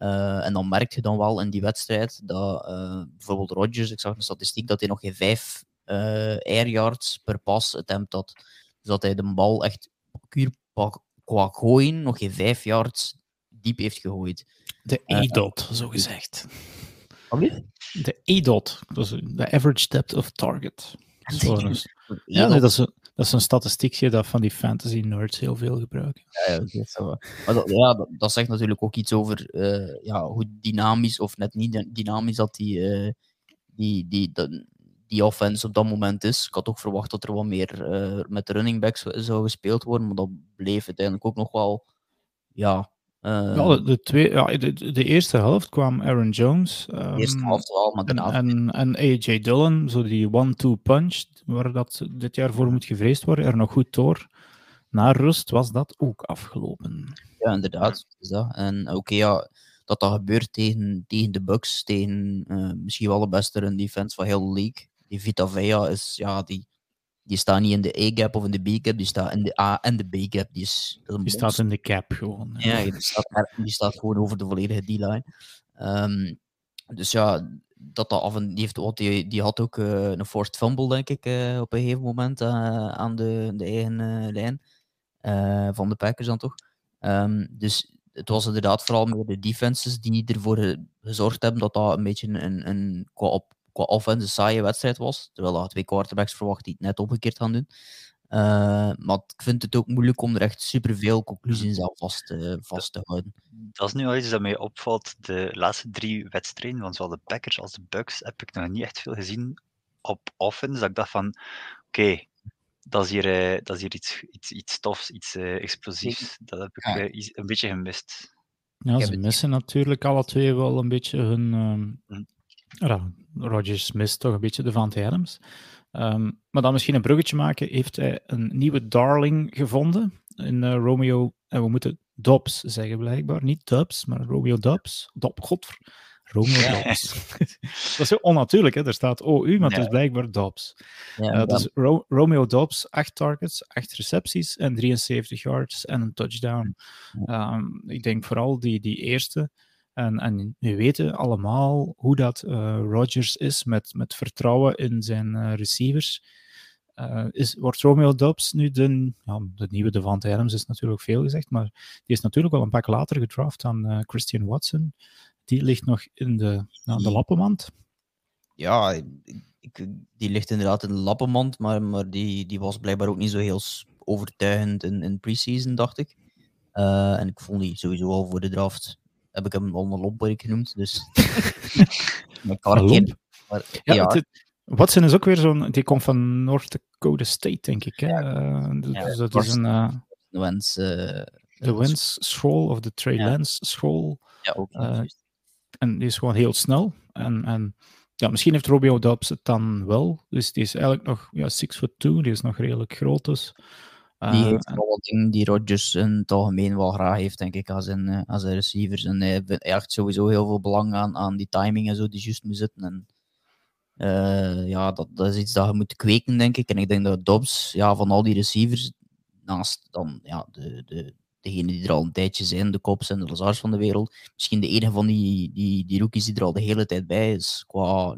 Eh, en dan merk je dan wel in die wedstrijd dat eh, bijvoorbeeld Rodgers, ik zag een statistiek dat hij nog geen vijf eh air yards per pas attempt had. Dus dat hij de bal echt puur qua gooien nog geen vijf yards diep heeft gegooid. De E-dot, zo gezegd. De E-dot, dat is de average depth of target. Ja, nee, dat, is een, dat is een statistiekje dat van die fantasy nerds heel veel gebruiken. Ja. Maar dat, ja, dat, dat zegt natuurlijk ook iets over eh, ja, hoe dynamisch of net niet dy- dynamisch dat die, eh, die, die, dat- die offense op dat moment is. Ik had ook verwacht dat er wat meer eh, met running backs zou gespeeld worden, maar dat bleef uiteindelijk ook nog wel. Ja, eh, Ja, de, de twee, ja, de, eerste helft kwam Aaron Jones. de eerste ehm, helft wel, maar En, daarna. en, en AJ Dillon, zo die one-two punch, waar dat dit jaar voor moet gevreesd worden, er nog goed door. Na rust was dat ook afgelopen. Ja, inderdaad. Is dat. En oké, ja, dat dat gebeurt tegen, tegen de Bucks, tegen eh, misschien wel de beste run defense van heel de league. Die Vita Vea is, ja, die, die staat niet in de A-gap of in de B-gap, die staat in de A en de B-gap. Die, is, Die staat in de cap gewoon. Ja, die staat, die staat gewoon over de volledige D-line. Ehm, dus ja, dat dat af en die, heeft, wat die, die had ook eh, een forced fumble, denk ik, eh, op een gegeven moment eh, aan de, de eigen lijn van de Packers dan toch. Ehm, dus het was inderdaad vooral meer de defenses die ervoor ge- gezorgd hebben dat dat een beetje een, een qua, op, qua offense een saaie wedstrijd was. Terwijl dat twee quarterbacks verwacht die het net omgekeerd gaan doen. Eh, maar ik vind het ook moeilijk om er echt superveel conclusies aan vast, te- vast te houden. Dat is nu al iets dat mij opvalt. De laatste drie wedstrijden van zowel de Packers als de Bucks heb ik nog niet echt veel gezien op offense. Dat ik dacht van, oké, dat is hier, eh, dat is hier iets, iets, iets tofs, iets eh, explosiefs. Dat heb ik een beetje gemist. Ja, ze missen natuurlijk alle twee wel een beetje hun. Hm. Ja, Rodgers mist toch een beetje de Van Adams. Ehm, maar dan misschien een bruggetje maken. Heeft hij een nieuwe darling gevonden in eh, Romeo. En we moeten Dobbs zeggen blijkbaar. Niet Dubs, maar Romeo Dobbs. Dob, godver. Romeo Ja. Dobbs. dat is zo onnatuurlijk, hè? Er staat OU, maar het is blijkbaar Dobbs. Ja, dus Ro- Romeo Dobbs, 8 targets, 8 recepties en 73 yards en een touchdown. Ehm, ik denk vooral die, die eerste. En, en we weten allemaal hoe dat eh Rodgers is met, met vertrouwen in zijn eh, receivers. Eh, is, wordt Romeo Dobbs nu de, ja, de nieuwe Devante Adams, is natuurlijk veel gezegd, maar die is natuurlijk wel een pak later gedraft dan Christian Watson. Die ligt nog in de, nou, de lappenmand. ja, ik, die ligt inderdaad in de lappenmand, maar, maar die, die was blijkbaar ook niet zo heel overtuigend in, in pre-season, dacht ik. En ik vond die sowieso al voor de draft, heb ik hem al een lomperik genoemd, dus... maar Een Ja, ja, het- Watson is ook weer zo'n. Die komt van North Dakota State, denk ik. Hè? Eh, dus Ja, dat is een. de wens... eh, de Wins School of de Trey Ja. Lance School. Ja, ook. En die is gewoon heel snel. En, en ja, misschien heeft Romeo Dobbs het dan wel. Dus die is eigenlijk nog ja, 6 foot 2. Die is nog redelijk groot. Dus. Die Eh, heeft wel wat dingen die Rodgers in het algemeen wel graag heeft, denk ik, als zijn, eh, als zijn receivers. En hij hecht sowieso heel veel belang aan, aan die timing en zo, die juist moet zitten. En, eh, ja, dat, dat is iets dat je moet kweken, denk ik. En ik denk dat Dobbs, ja, van al die receivers, naast dan ja, de, de, degenen die er al een tijdje zijn, de Cops en de Lazars van de wereld, misschien de enige van die, die, die rookies die er al de hele tijd bij is, qua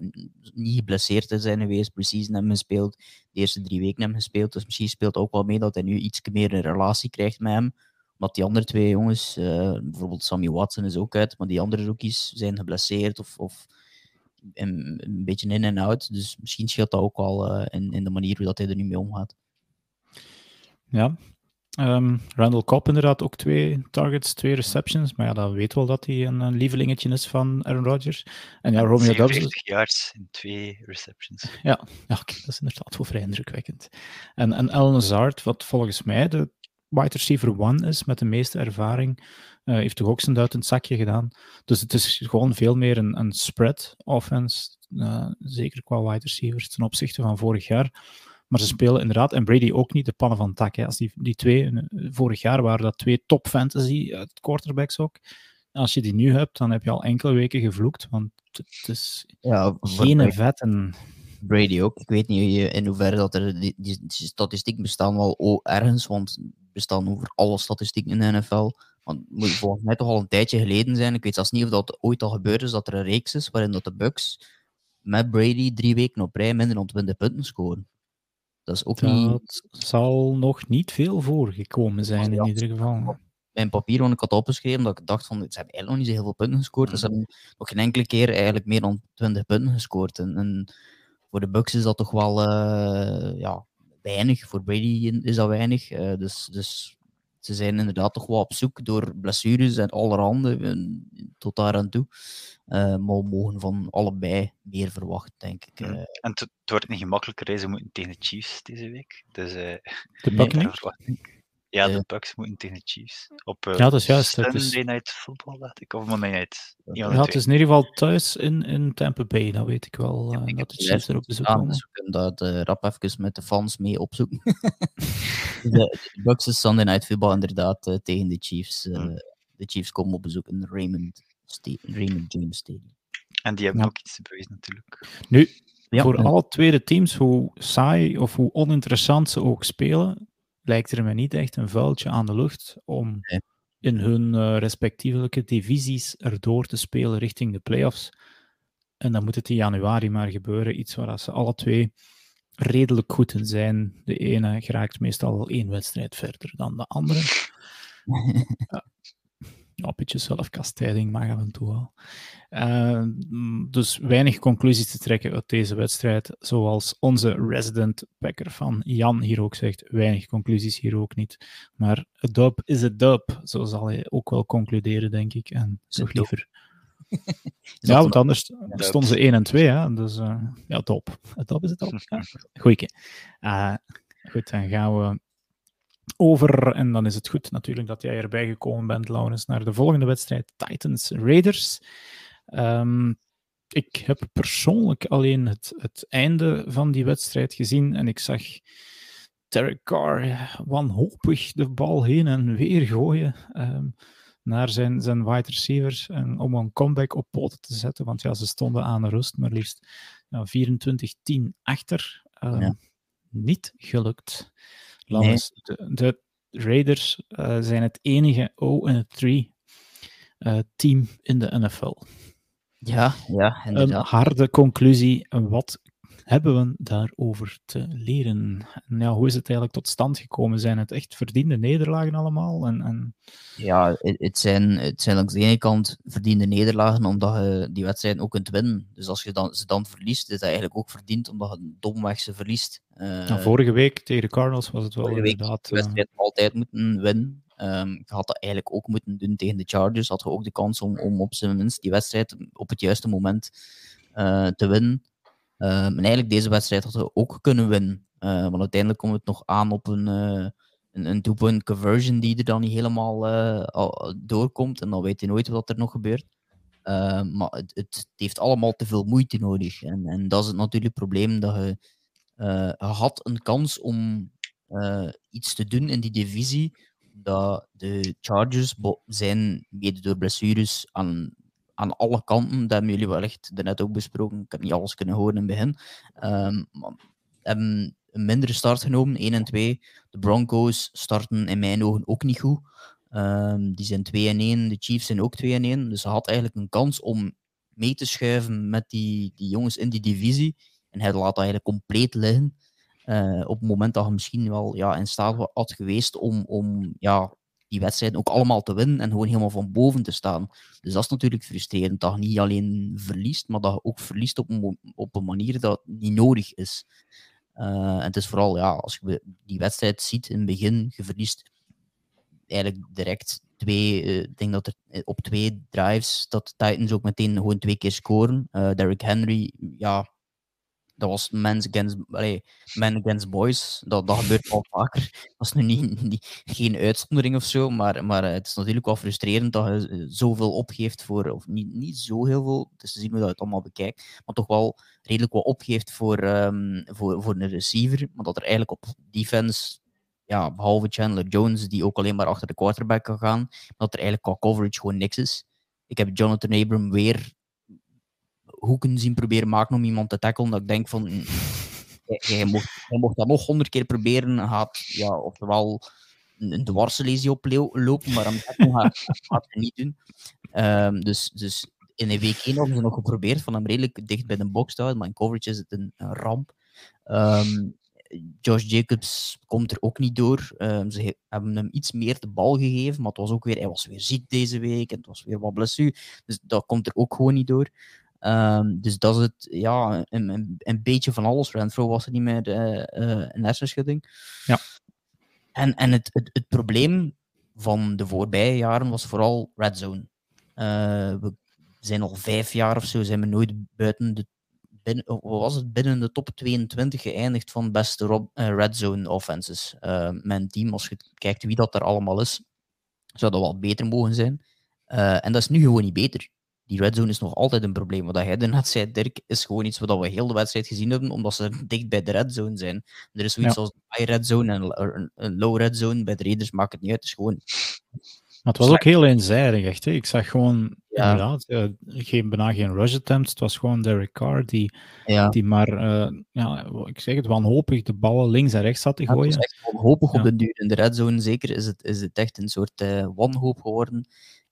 niet geblesseerd te zijn geweest, precies hebben gespeeld, de eerste drie weken hebben gespeeld, dus misschien speelt ook wel mee dat hij nu iets meer een relatie krijgt met hem, omdat die andere twee jongens, eh, bijvoorbeeld Sammy Watson is ook uit, maar die andere rookies zijn geblesseerd of, of een, een beetje in en out, dus misschien scheelt dat ook wel eh, in, in de manier hoe dat hij er nu mee omgaat. Ja. Um, Randall Cobb inderdaad ook twee targets, twee receptions. Maar ja, dat weet wel dat hij een, een lievelingetje is van Aaron Rodgers. En ja, Romeo Dobbs... 40 yards in twee receptions. Ja, ja dat is inderdaad wel vrij indrukwekkend. En, en Alan Hazard, wat volgens mij de wide receiver one is met de meeste ervaring, uh, heeft toch ook zijn duit in het zakje gedaan. Dus het is gewoon veel meer een, een spread offense, uh, zeker qua wide receivers ten opzichte van vorig jaar. Maar ze spelen inderdaad, en Brady ook niet, de pannen van tak. Hè. Als die, die twee, eh, vorig jaar waren dat twee top fantasy quarterbacks ook. Als je die nu hebt, dan heb je al enkele weken gevloekt, want het is ja, geen vet. En... Brady ook. Ik weet niet in hoeverre dat er die, die, statistieken bestaan wel ergens, want bestaan over alle statistieken in de NFL. Want het moet volgens mij toch al een tijdje geleden zijn. Ik weet zelfs niet of dat ooit al gebeurd is dat er een reeks is waarin dat de Bucks met Brady drie weken op rij minder dan 20 punten scoren. Dat is ook dat niet... zal nog niet veel voorgekomen zijn in ieder geval. Mijn papier, want ik had opgeschreven dat ik dacht van, ze hebben eigenlijk nog niet zo heel veel punten gescoord. Dus ze hebben nog geen enkele keer eigenlijk meer dan 20 punten gescoord. En, en voor de Bucks is dat toch wel uh, ja, weinig. Voor Brady is dat weinig. Uh, dus, dus ze zijn inderdaad toch wel op zoek door blessures en allerhande tot daar aan toe. Uh, maar we mogen van allebei meer verwachten, denk ik. Uh, en het, wordt niet gemakkelijker, ze moeten tegen de Chiefs deze week. Dus, uh, de Buccaneers? Ja, de Bucks moeten tegen de Chiefs. Op ja, dat is juist. Sunday is... Night Football, laat ik. Of Monday Night. Ja, het is in ieder geval thuis in, in Tampa Bay, dat weet ik wel. Ja, ik dat de Chiefs er op bezoek komen. Dus we kunnen dat rap even met de fans mee opzoeken. de, de Bucks is Sunday Night Football inderdaad tegen de Chiefs. Hmm. De Chiefs komen op bezoek in Raymond, Raymond James Stadium. En die hebben ja. ook iets te bewijzen natuurlijk. Nu, ja, voor alle tweede teams, hoe saai of hoe oninteressant ze ook spelen, lijkt er me niet echt een vuiltje aan de lucht om nee. in hun uh, respectievelijke divisies erdoor te spelen richting de playoffs. En dan moet het in januari maar gebeuren. Iets waar ze alle twee redelijk goed in zijn. De ene geraakt meestal al één wedstrijd verder dan de andere. ja, een beetje zelfkastijding mag af en toe wel. Uh, dus weinig conclusies te trekken uit deze wedstrijd. Zoals onze resident packer van Jan hier ook zegt. Weinig conclusies hier ook niet. Maar a dub is a dub. Zo zal hij ook wel concluderen, denk ik. En toch liever. ja, want anders stonden ze 1 en 2. Hè? Dus uh, ja, top. Het top is het top. Ja. Goeie. Uh, goed, dan gaan we over. En dan is het goed natuurlijk dat jij erbij gekomen bent, Laurens, naar de volgende wedstrijd: Titans Raiders. Um, ik heb persoonlijk alleen het, het einde van die wedstrijd gezien en ik zag Derek Carr wanhopig de bal heen en weer gooien um, naar zijn, zijn wide receivers en om een comeback op poten te zetten, want ja, ze stonden aan de rust, maar liefst ja, 24-10 achter. Um, ja. Niet gelukt. Nee. de, de, Raiders uh, zijn het enige 0-3 uh, team in de NFL. Ja, ja, inderdaad. Een harde conclusie. Wat hebben we daarover te leren? Ja, hoe is het eigenlijk tot stand gekomen? Zijn het echt verdiende nederlagen allemaal? En, en... Ja, het zijn, het zijn langs de ene kant verdiende nederlagen, omdat je die wedstrijd ook kunt winnen. Dus als je dan, ze dan verliest, is dat eigenlijk ook verdiend, omdat je domweg ze verliest. Uh, nou, vorige week tegen de Cardinals was het wel inderdaad... de wedstrijd uh... altijd moeten winnen. Um, je had dat eigenlijk ook moeten doen tegen de Chargers. Had je ook de kans om, om op zijn minst die wedstrijd op het juiste moment uh, te winnen. Um, en eigenlijk deze wedstrijd hadden we ook kunnen winnen. Uh, want uiteindelijk komt het nog aan op een, uh, een, een two-point conversion die er dan niet helemaal uh, doorkomt. En dan weet je nooit wat er nog gebeurt. Uh, maar het, het, heeft allemaal te veel moeite nodig. En, en dat is het natuurlijk probleem dat je, je had een kans om iets te doen in die divisie. Dat de Chargers zijn, mede door blessures, aan aan alle kanten. Dat hebben jullie wellicht net ook besproken. Ik heb niet alles kunnen horen in het begin. Um, hebben een mindere start genomen, 1 en 2. De Broncos starten in mijn ogen ook niet goed. Um, die zijn 2 en 1. De Chiefs zijn ook 2 en 1. Dus ze had eigenlijk een kans om mee te schuiven met die, die jongens in die divisie. En hij laat dat eigenlijk compleet liggen. Uh, op het moment dat hij misschien wel ja, in staat had geweest om, om ja, die wedstrijden ook allemaal te winnen en gewoon helemaal van boven te staan. Dus dat is natuurlijk frustrerend, dat je niet alleen verliest, maar dat je ook verliest op een, op een manier dat niet nodig is. en het is vooral, ja, als je die wedstrijd ziet in het begin, je verliest eigenlijk direct twee, ik denk dat er op twee drives dat de Titans ook meteen gewoon twee keer scoren. Derrick Henry, ja, dat was men against, men against boys. Dat, dat gebeurt al vaker. Dat is nu niet, geen uitzondering of zo, maar, maar eh, het is natuurlijk wel frustrerend dat je eh, zoveel opgeeft voor, of niet, niet zo heel veel, dus zien hoe dat het allemaal bekijkt, maar toch wel redelijk wat opgeeft voor, um, voor, voor een receiver, maar dat er eigenlijk op defense ja, behalve Chandler Jones, die ook alleen maar achter de quarterback kan gaan, dat er eigenlijk qua coverage gewoon niks is. Ik heb Jonathan Abram weer hoeken zien proberen maken om iemand te tackelen. Dat ik denk van, mm, jij, mocht, dat nog honderd keer proberen, gaat, ja, oftewel een dwarslesie oplopen, maar een tackle gaat, gaat hij niet doen. Um, dus, dus in een week 1 hebben ze nog geprobeerd van hem redelijk dicht bij de box te houden, maar in coverage is het een, ramp. Um, Josh Jacobs komt er ook niet door. Um, ze hebben hem iets meer de bal gegeven, maar het was ook weer, hij was weer ziek deze week en het was weer wat blessure. Dus dat komt er ook gewoon niet door. Um, dus dat is het, ja, een, een, een beetje van alles. Renfro was er niet meer uh, uh, een hersenschudding. Ja. En, en het, het, het probleem van de voorbije jaren was vooral red zone. Uh, we zijn al vijf jaar of zo, zijn we nooit buiten de binnen, was het, binnen de top 22 geëindigd van beste rob, red zone offenses. mijn team, als je kijkt wie dat er allemaal is, zou dat wel beter mogen zijn. en dat is nu gewoon niet beter die red zone is nog altijd een probleem. Wat jij net zei, Dirk, is gewoon iets wat we heel de wedstrijd gezien hebben, omdat ze dicht bij de red zone zijn. Er is zoiets als een high red zone en een low red zone. Bij de Raiders maakt het niet uit. Het is gewoon... Maar het was ook heel eenzijdig, echt. Hè? Ik zag gewoon, ja. inderdaad, uh, geen, bijna geen rush attempts. Het was gewoon Derek Carr die, ja. die maar, uh, ja, ik zeg het, wanhopig de ballen links en rechts had te gooien. Het is echt wanhopig op de duur. In de red zone zeker is het, is het echt een soort uh, wanhoop geworden.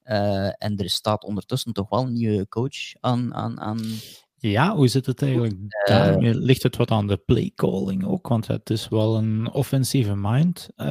Uh, en er staat ondertussen toch wel een nieuwe coach aan. aan, aan... Ja, hoe zit het eigenlijk uh, daarmee? Ligt het wat aan de playcalling ook? Want het is wel een offensieve mind. Uh,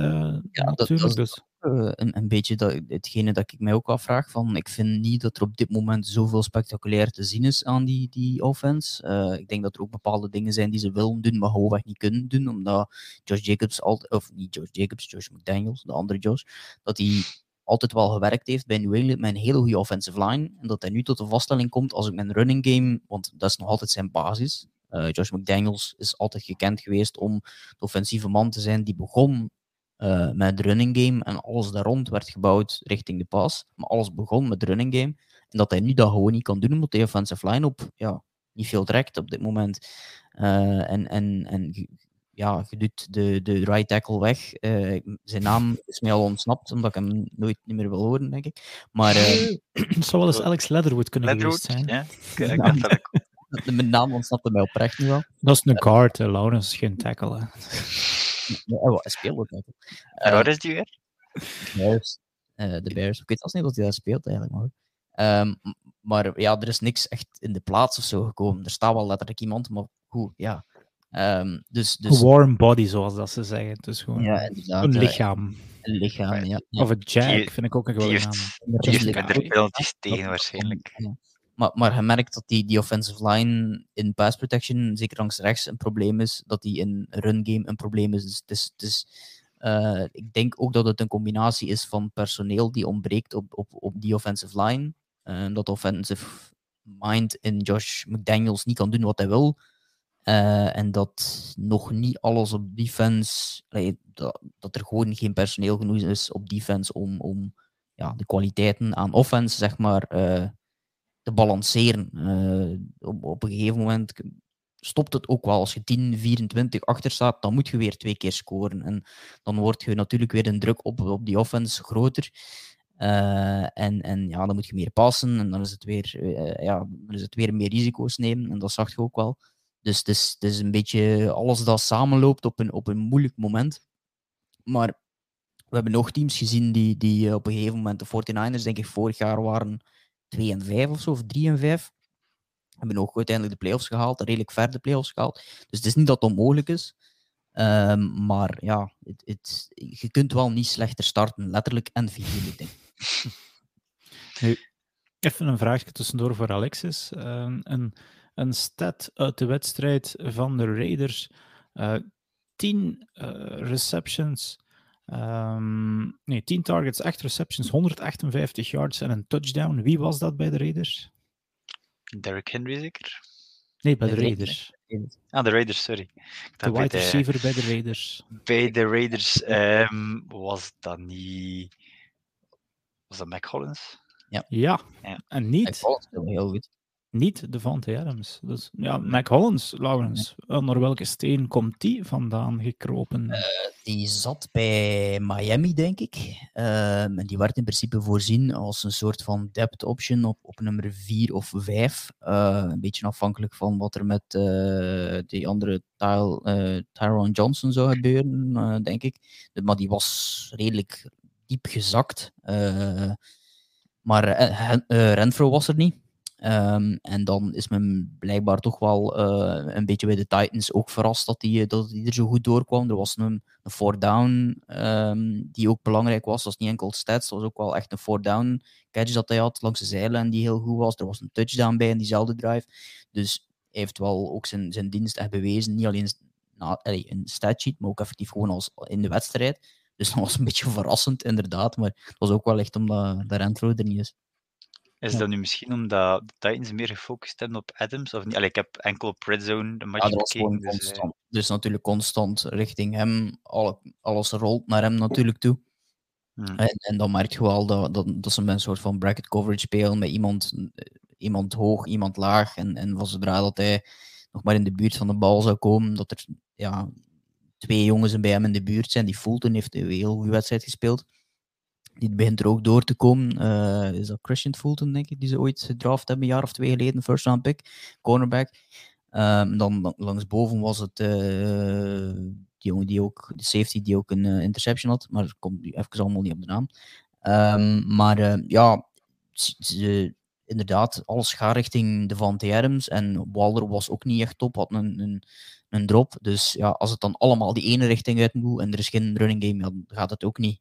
ja, dat, dat is dus... een, een beetje dat, hetgene dat ik mij ook afvraag. Van, ik vind niet dat er op dit moment zoveel spectaculair te zien is aan die, die offense. ik denk dat er ook bepaalde dingen zijn die ze willen doen, maar gewoonweg niet kunnen doen. Omdat Josh Jacobs, altijd, of niet Josh Jacobs, Josh McDaniels, de andere Josh, dat hij altijd wel gewerkt heeft bij New England met een hele goede offensive line. En dat hij nu tot de vaststelling komt als ik mijn running game, want dat is nog altijd zijn basis. Uh, Josh McDaniels is altijd gekend geweest om de offensieve man te zijn die begon uh, met running game en alles daar rond werd gebouwd richting de pas. Maar alles begon met running game. En dat hij nu dat gewoon niet kan doen, omdat de offensive line op ja, niet veel trekt op dit moment. Uh, en, en, en ja, je doet de, de right tackle weg. Uh, zijn naam is mij al ontsnapt, omdat ik hem nooit niet meer wil horen, denk ik. Maar, uh, het zou wel eens Alex Leatherwood kunnen Leatherwood, geweest zijn. Ja, ik ja. Mijn naam ontsnapte mij oprecht nu wel. Dat is een guard, uh, Laurens, geen tackle. Hè. Nee, hij speelt ook tackle. Uh, waar is die weer? Bears. Uh, de Bears. Ik weet zelfs niet wat hij daar speelt eigenlijk, maar... Um, maar ja, er is niks echt in de plaats of zo gekomen. Er staat wel letterlijk iemand, maar goed, ja Um, dus, dus... Warm body, zoals dat ze zeggen. Dus gewoon ja, een lichaam. Een lichaam, ja. Of een jack, vind ik ook een geweldige naam. Die heeft minder penalties tegen, waarschijnlijk. Ja. Maar, maar je merkt dat die, die offensive line in pass protection, zeker langs rechts, een probleem is. Dat die in run game een probleem is. Dus het is, het is uh, ik denk ook dat het een combinatie is van personeel die ontbreekt op, op, op die offensive line. Uh, dat offensive mind in Josh McDaniels niet kan doen wat hij wil. Uh, en dat nog niet alles op defense, dat, dat, er gewoon geen personeel genoeg is op defense om, om ja, de kwaliteiten aan offense, zeg maar, uh, te balanceren. Uh, op, op, een gegeven moment stopt het ook wel. Als je 10, 24 achter staat, dan moet je weer twee keer scoren. En dan wordt je natuurlijk weer een druk op, op die offense groter. en, en ja, dan moet je meer passen en dan is het weer, ja, dan is het weer meer risico's nemen. En dat zag je ook wel. Dus het is, is een beetje alles dat samenloopt op een, op een moeilijk moment. Maar we hebben nog teams gezien die, die eh, op een gegeven moment, de 49ers, denk ik, vorig jaar waren 2 en 5 of zo, of 3 en 5. Hebben ook uiteindelijk de playoffs gehaald, redelijk ver de playoffs gehaald. Dus het is niet dat het onmogelijk is. Um, maar ja, het, het, je kunt wel niet slechter starten, letterlijk en figuurlijk. Denk Nu, even een vraagje tussendoor voor Alexis. Um, een een stat uit de wedstrijd van de Raiders Uh, 10 uh, receptions. Um, nee, 10 targets, 8 receptions, 158 yards en een touchdown. Wie was dat bij de Raiders? Derrick Henry zeker? Nee, bij de, de Raiders. Raiders. Ah, de Raiders, sorry. De wide receiver bij de Raiders. Bij de Raiders um, was dat niet... Was dat Mac Hollins? Ja. Ja, ja. en niet... Mac heel goed. Niet Devante Adams. Dus, ja, Mac Hollins, Laurens. Onder welke steen komt die vandaan gekropen? Uh, die zat bij Miami, denk ik. Uh, en die werd in principe voorzien als een soort van depth option op, op nummer 4 of 5. Uh, een beetje afhankelijk van wat er met die andere Ty Tyron Johnson zou gebeuren, denk ik. Maar die was redelijk diep gezakt. maar Renfro was er niet. Um, en dan is men blijkbaar toch wel uh, een beetje bij de Titans ook verrast dat hij dat die er zo goed doorkwam. Er was een, een four down um, die ook belangrijk was. Dat was niet enkel stats, dat was ook wel echt een four down catch dat hij had langs de en die heel goed was. Er was een touchdown bij in diezelfde drive. Dus hij heeft wel ook zijn, zijn dienst echt bewezen. Niet alleen nou, een statsheet, maar ook effectief gewoon als in de wedstrijd. Dus dat was een beetje verrassend, inderdaad. Maar het was ook wel echt omdat de Renfro er niet is. Is ja. dat nu misschien omdat de Titans meer gefocust hebben op Adams? Of niet? Allee, ik heb enkel op Red Zone de match ja. Dus, constant. dus natuurlijk constant richting hem. Alle, alles rolt naar hem natuurlijk toe. Hmm. En, en, dan merk je wel dat, dat, dat ze met een soort van bracket coverage spelen met iemand, iemand hoog, iemand laag. En, en van zodra dat hij nog maar in de buurt van de bal zou komen, dat er ja, twee jongens bij hem in de buurt zijn. Die Fulton heeft een heel goede wedstrijd gespeeld. Die begint er ook door te komen. Uh, is dat Christian Fulton, denk ik, die ze ooit gedraft hebben, een jaar of twee geleden, first round pick, cornerback. Um, dan langsboven was het uh, die jongen die ook, de safety die ook een uh, interception had, maar ik kom even allemaal niet op de naam. Um, maar ja, inderdaad, alles gaat richting de Van Adams en Walder was ook niet echt top, had een, een, een drop. Dus ja, als het dan allemaal die ene richting uit moet en er is geen running game, dan gaat het ook niet.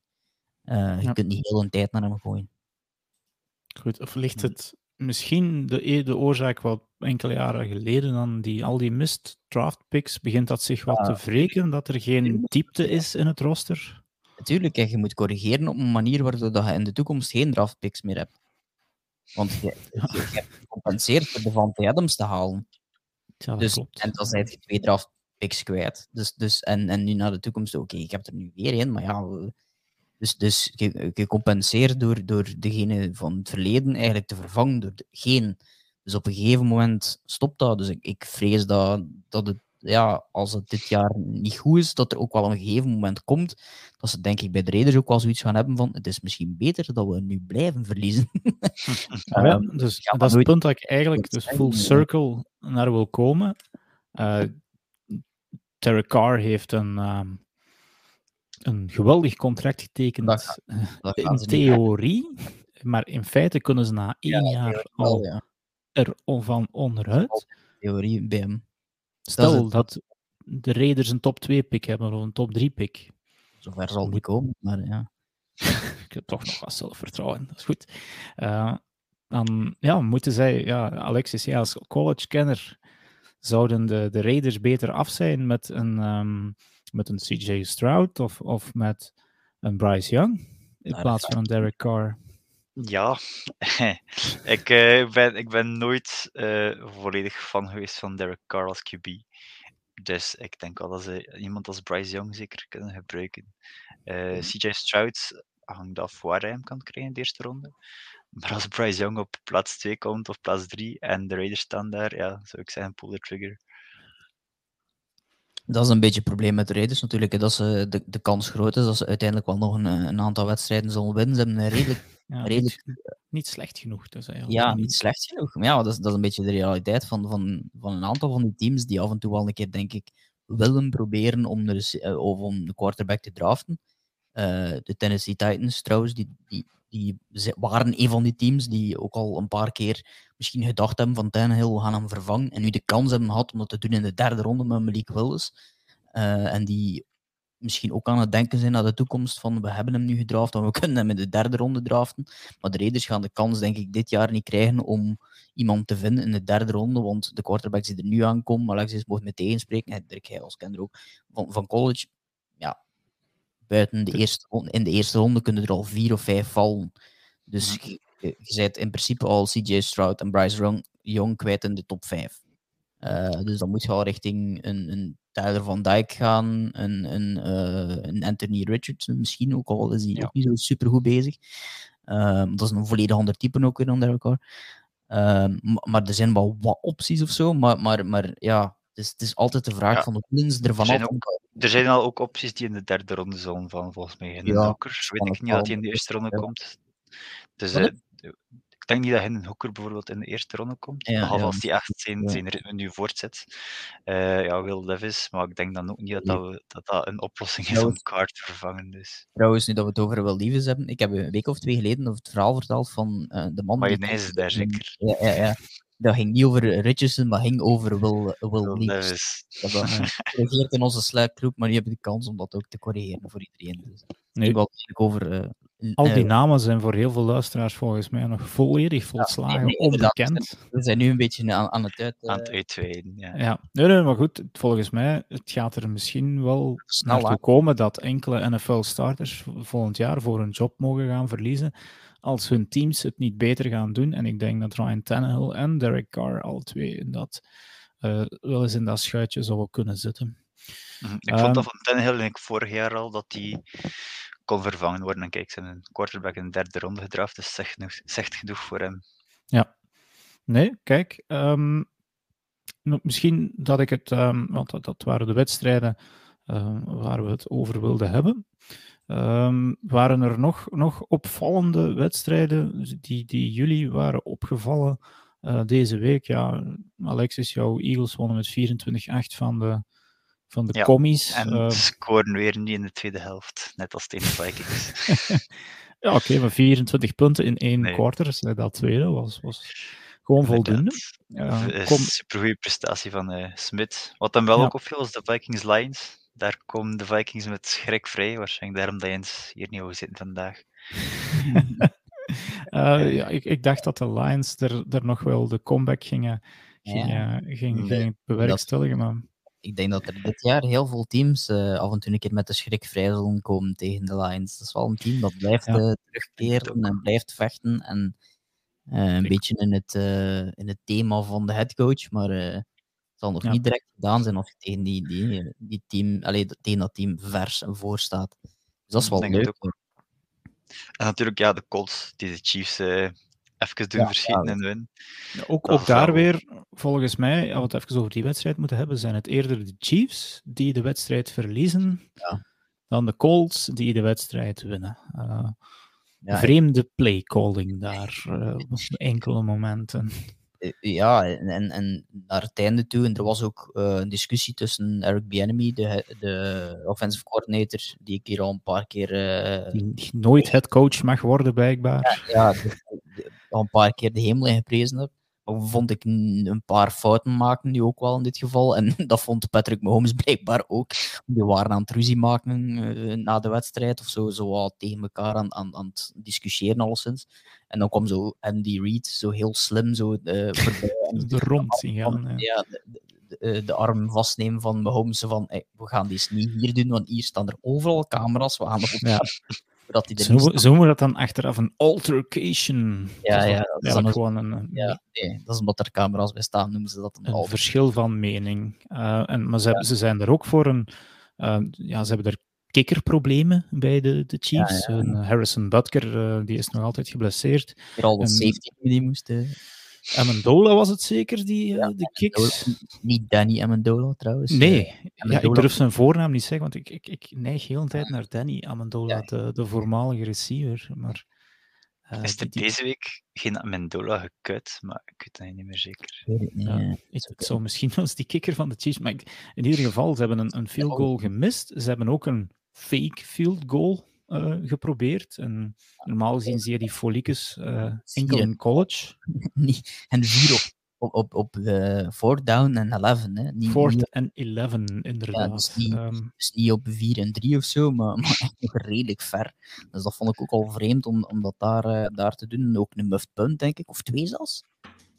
Uh, je ja. kunt niet heel een tijd naar hem gooien. Goed, of ligt het misschien de, de oorzaak wat enkele jaren geleden aan die, al die mist draft picks, begint dat zich wat te wreken, dat er geen diepte is in het roster? Natuurlijk, je moet corrigeren op een manier waardoor je in de toekomst geen draft picks meer hebt. Want je, ja. je, je hebt gecompenseerd voor de Van Adams te halen. Ja, dus, klopt. En dan zijn je twee draft picks kwijt. Dus, dus, en, en nu naar de toekomst, oké, okay, ik heb er nu weer één, maar ja, dus, dus je, je compenseert door, door degene van het verleden eigenlijk te vervangen door geen. Dus op een gegeven moment stopt dat. Dus ik, ik vrees dat, dat het, ja, als het dit jaar niet goed is, dat er ook wel een gegeven moment komt dat ze denk ik bij de Raiders ook wel zoiets gaan hebben van het is misschien beter dat we nu blijven verliezen. ja, dus ja, dat is het punt dat ik eigenlijk dus full circle naar wil komen. Uh, Terry Carr heeft een... Um, een geweldig contract getekend dat, dat in theorie, maar in feite kunnen ze na één ja, jaar al ja. er van onderuit. Theorie bij hem. Stel dat, dat de Raiders een top 2 pick hebben of een top 3 pick. Zover zal niet komen, maar ja. ik heb toch nog wat zelfvertrouwen, dat is goed. Uh, dan ja, moeten zij, ja, Alexis, ja, als college-kenner zouden de, de Raiders beter af zijn met een, um, met een CJ Stroud of, of met een Bryce Young in plaats van een Derek Carr? Ja, ik, uh, ben, ik ben nooit uh, volledig fan geweest van Derek Carr als QB. Dus ik denk wel dat ze iemand als Bryce Young zeker kunnen gebruiken. Uh, CJ Stroud hangt af waar hij hem kan krijgen in de eerste ronde. Maar als Bryce Young op plaats 2 komt of plaats 3 en de Raiders staan daar, ja, zou ik zeggen pull the trigger. Dat is een beetje het probleem met de Raiders natuurlijk. Dat ze de, de kans groot is dat ze uiteindelijk wel nog een, een aantal wedstrijden zullen winnen. Ze hebben een redelijk... Ja, redelijk niet, niet, slecht genoeg. Dus ja, niet slecht genoeg. Maar ja, dat is, dat is een beetje de realiteit van, van, van een aantal van die teams die af en toe wel een keer, denk ik, willen proberen om, er, of om de quarterback te draften. Uh, de Tennessee Titans trouwens, die, die, die waren een van die teams die ook al een paar keer misschien gedacht hebben van Tannehill, we gaan hem vervangen. En nu de kans hebben gehad om dat te doen in de derde ronde met Malik Willis. Uh, en die misschien ook aan het denken zijn naar de toekomst van we hebben hem nu gedraft, en we kunnen hem in de derde ronde draften. Maar de Raiders gaan de kans, denk ik, dit jaar niet krijgen om iemand te vinden in de derde ronde, want de quarterbacks die er nu aankomen, Alexis mocht me tegenspreken, Dirk Heijels kent er ook, van, van college, buiten de eerste in de eerste ronde kunnen er al vier of vijf vallen. Dus je, bent in principe al CJ Stroud en Bryce Young, kwijt in de top 5. Uh, dus dan moet je al richting een, een Tyler van Dijk gaan, een, een, uh, een Anthony Richardson misschien ook, al is hij ja. ook niet zo super goed bezig. Uh, dat is een volledig ander type ook weer onder elkaar. maar er zijn wel wat opties of zo, maar, maar, maar ja, is, het is altijd de vraag Ja. van de winners ervan Er af. ook, er zijn al ook opties die in de derde ronde zullen van volgens mij. In de Ja, weet ik niet dat hij in de eerste ronde Ja. komt. Dus eh, ik denk niet dat een Hooker bijvoorbeeld in de eerste ronde komt. Behalve als hij echt zijn, zijn ritme nu voortzet. Eh, ja, Will Levis. Maar ik denk dan ook niet dat dat, we- dat, dat een oplossing is om Carr te vervangen. Dus. Trouwens, nu dat we het over Will Levis hebben, ik heb een week of twee geleden het verhaal verteld van eh, de man die... Mayonaise is daar zeker. Ja, ja, ja. Dat ging niet over Richardson, maar ging over Will, Will heb dat gecorrigeerd in onze Slack-groep, maar nu heb ik de kans om dat ook te corrigeren voor iedereen. Dus Nee, ik wil het eigenlijk over... eh, al die eh, namen zijn voor heel veel luisteraars volgens mij nog volledig volslagen nee, inderdaad. onbekend. we zijn nu een beetje aan, aan het uit... eh, Aan het uitweiden. Ja. Ja, nee, nee, maar goed, volgens mij het gaat er misschien wel Snel naartoe aan. komen dat enkele NFL-starters volgend jaar voor een job mogen gaan verliezen als hun teams het niet beter gaan doen. En ik denk dat Ryan Tannehill en Derek Carr al twee in dat, eh, wel eens in dat schuitje zouden kunnen zitten. Mhm. Ik Ehm, vond dat van Tannehill denk ik vorig jaar al dat die kon vervangen worden. En kijk, ze hebben een quarterback in de derde ronde gedraft, dus zegt, genoeg, zegt genoeg voor hem. Nee, kijk, ehm, misschien dat ik het, ehm, want dat, dat waren de wedstrijden ehm, waar we het over wilden hebben. Ehm, waren er nog, nog opvallende wedstrijden die, die jullie waren opgevallen eh, deze week? Ja, Alexis, jouw Eagles wonnen met 24-8 van de, van de Ja, commies. En Eh, scoren weer niet in de tweede helft, net als tegen de Vikings. ja, oké, maar 24 punten in één Nee. quarter, dat tweede was, was gewoon voldoende. Ja, kom- supergoeie prestatie van eh Smith. Wat hem wel Ja. ook opviel, is de Vikings Lions. Daar komen de Vikings met schrik vrij. Waarschijnlijk daarom dat Jens hier niet over zitten vandaag. Eh, ja, ik, ik dacht dat de Lions er, er nog wel de comeback gingen, gingen, gingen, bewerkstelligen. Maar Ik denk dat er dit jaar heel veel teams eh, af en toe een keer met de schrik vrij zullen komen tegen de Lions. Dat is wel een team dat blijft Ja. eh, terugkeren en blijft vechten. En eh, een Ik- beetje in het, eh, in het thema van de headcoach. Maar eh, zal nog Ja. niet direct gedaan zijn als je tegen, die, die, die team, allee, tegen dat team vers en voor staat. Dus dat is wel leuk. En natuurlijk, ja, de Colts, die de Chiefs eh even doen Ja, verschieten ja. en winnen. ook, Dat ook daar wel- weer, volgens mij, als we het even over die wedstrijd moeten hebben, zijn het eerder de Chiefs die de wedstrijd verliezen Ja. dan de Colts die de wedstrijd winnen. Eh, Ja, vreemde playcalling daar eh, op enkele momenten. Eh, Ja, en, en, naar het einde toe, en er was ook eh, een discussie tussen Eric Bieniemy, de, de offensive coordinator, die ik hier al een paar keer, eh, Die nooit mag worden, blijkbaar. ja, de- de- al een paar keer de hemel in geprezen heb. Vond ik een paar fouten maken nu ook wel in dit geval. En dat vond Patrick Mahomes blijkbaar ook. Die waren aan het ruzie maken eh, na de wedstrijd of zo, zo wat tegen elkaar aan, aan, aan het discussiëren alleszins. En dan kwam zo Andy Reid, zo heel slim, zo. En De rond zien gaan. ja. de, de, arm vastnemen van Mahomes. Van, hey, we gaan dit niet hier doen, want hier staan er overal camera's. We gaan erop Ja. Dat hij er Zo, zo dat dan achteraf een altercation. Ja, Dat is ja, dat is dan gewoon een, Ja, nee, dat is omdat er camera's bij staan, noemen ze dat een een verschil van mening. Eh, en, maar ze, zijn er ook voor een. eh, ja, ze hebben er kikkerproblemen bij de, de Chiefs. Ja, Harrison Butker die is nog altijd geblesseerd. Hier al safety die moesten. Amendola was het zeker, die eh, de kicks. Niet Danny Amendola trouwens. Nee, Eh, ja, ik durf zijn voornaam niet zeggen, want ik, ik, ik neig heel een tijd naar Danny Amendola, Ja. de, de voormalige receiver. Maar, eh, is er die- deze week geen Amendola gekut? Maar ik weet het niet meer zeker. het ik, het zou misschien eens die kikker van de Chiefs. Maar ik- in ieder geval, ze hebben een, een field goal gemist. Ze hebben ook een fake field goal eh, geprobeerd. En normaal gezien zie je die foliekes eh, enkel in college. En vier op, op, op, op eh, fourth down en 11. Hè. Niet, Fourth en 11, ja, inderdaad. dus niet, Ehm, dus niet op 4 en 3 of zo, maar, maar echt nog redelijk ver. Dus dat vond ik ook al vreemd om, om dat daar, daar te doen. Ook een muffed punt, denk ik, of twee zelfs.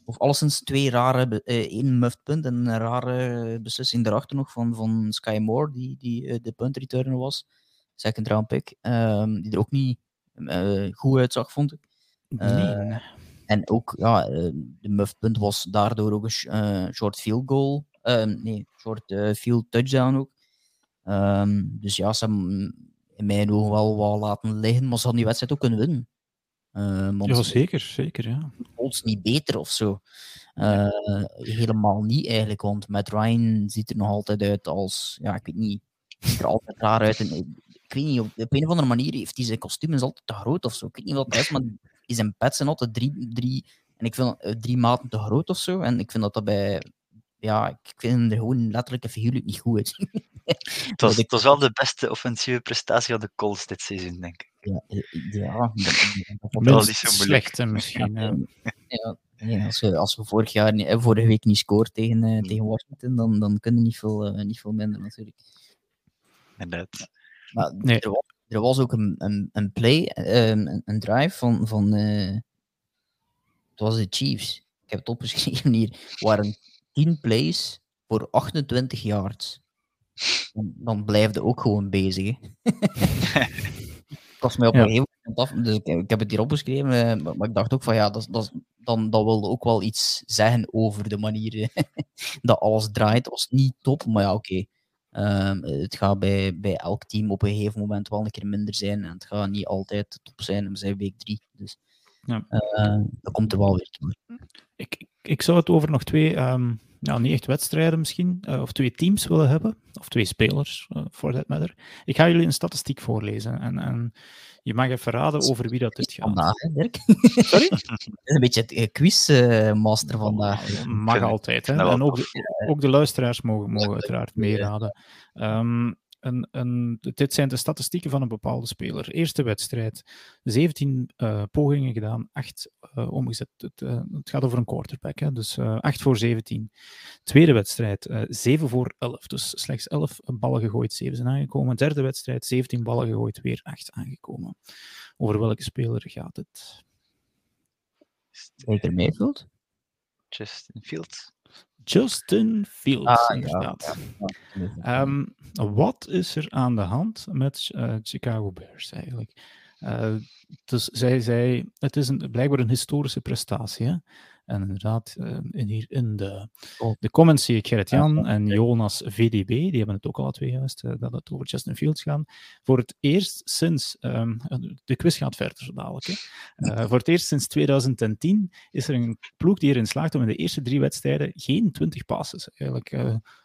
Of alleszins twee rare, één muffed punt en een rare beslissing daarachter nog van, van Sky Moore, die, die de punt returner was. Second round pick. ehm, die er ook niet eh, goed uitzag, vond ik. nee. En ook, ja, eh, de muffed punt was daardoor ook een sh- eh, short field goal. Ehm, nee, short eh, field touchdown ook. Ehm, dus ja, ze hebben in mijn ogen wel wat laten liggen, maar ze hadden die wedstrijd ook kunnen winnen. Ehm want Ja, zeker, zeker, ja. Colts niet beter of zo. Eh, helemaal niet eigenlijk, want Matt Ryan ziet er nog altijd uit als, ja, ik weet niet, ziet er altijd raar uit. En, weet niet, op, op een of andere manier heeft hij zijn kostuum is altijd te groot of zo. Ik weet niet wat het is, maar die zijn pets zijn altijd drie, drie, en ik vind, eh, drie maten te groot of zo. En ik vind dat dat bij, ja, ik vind hem er gewoon letterlijk en figuurlijk niet goed uit. Het was, het was wel de beste offensieve prestatie van de Colts dit seizoen, denk ik. ja, eh, ja, dat, dat, was Minst niet zo moeilijk. misschien. ja. Ja, als, je, als je vorig jaar, niet- eh, vorige week niet scoort tegen, eh, tegen Washington, dan, dan kun je niet veel, eh, niet veel minder natuurlijk. Inderdaad. Maar Nee. er, was, er was ook een, een, een play, eh, een, een drive van, van eh, het was de Chiefs. Ik heb het opgeschreven hier. Waren 10 plays voor 28 yards. Dan, dan blijf je ook gewoon bezig. Ik was mij op Ja. een gegeven moment af, dus ik, ik heb het hier opgeschreven, eh, maar, maar ik dacht ook van ja, dat, dat, dan, dat wil ook wel iets zeggen over de manier dat alles draait. Het was niet top, maar ja, oké. Ehm, het gaat bij, bij elk team op een gegeven moment wel een keer minder zijn. En het gaat niet altijd top zijn. We zijn week drie. Dus Ja. eh, dat komt er wel weer toe. Ik, ik, ik zou het over nog twee, ehm, ja, niet echt wedstrijden misschien, eh, of twee teams willen hebben, of twee spelers, eh, for that matter. Ik ga jullie een statistiek voorlezen en, en je mag even raden over wie dat dit gaat. Vandaag, hè, Dirk? Sorry? Een beetje het eh, quizmaster vandaag. Mag altijd. Hè? En ook de, ook de luisteraars mogen, mogen uiteraard meeraden. Ehm, een, een, dit zijn de statistieken van een bepaalde speler. Eerste wedstrijd, 17 eh, pogingen gedaan, 8 eh, omgezet. Het, eh, het gaat over een quarterback, hè? dus eh 8 voor 17. Tweede wedstrijd, eh 7 voor 11. Dus slechts 11 ballen gegooid, 7 zijn aangekomen. Derde wedstrijd, 17 ballen gegooid, weer 8 aangekomen. Over welke speler gaat het? Zeker Mayfield? Justin Fields. Justin Fields, Ah, inderdaad. Ja. Ehm, wat is er aan de hand met eh, Chicago Bears eigenlijk? Eh, dus zij zei, het is een, blijkbaar een historische prestatie. Hè? En inderdaad, eh, in, hier in de, Oh. de comments zie ik Gerrit-Jan en Jonas VDB, die hebben het ook alle twee juist, eh, dat het over Justin Fields gaat. Voor het eerst sinds, ehm, de quiz gaat verder zo dadelijk, hè? Eh, voor het eerst sinds 2010 is er een ploeg die erin slaagt om in de eerste drie wedstrijden geen 20 passes eigenlijk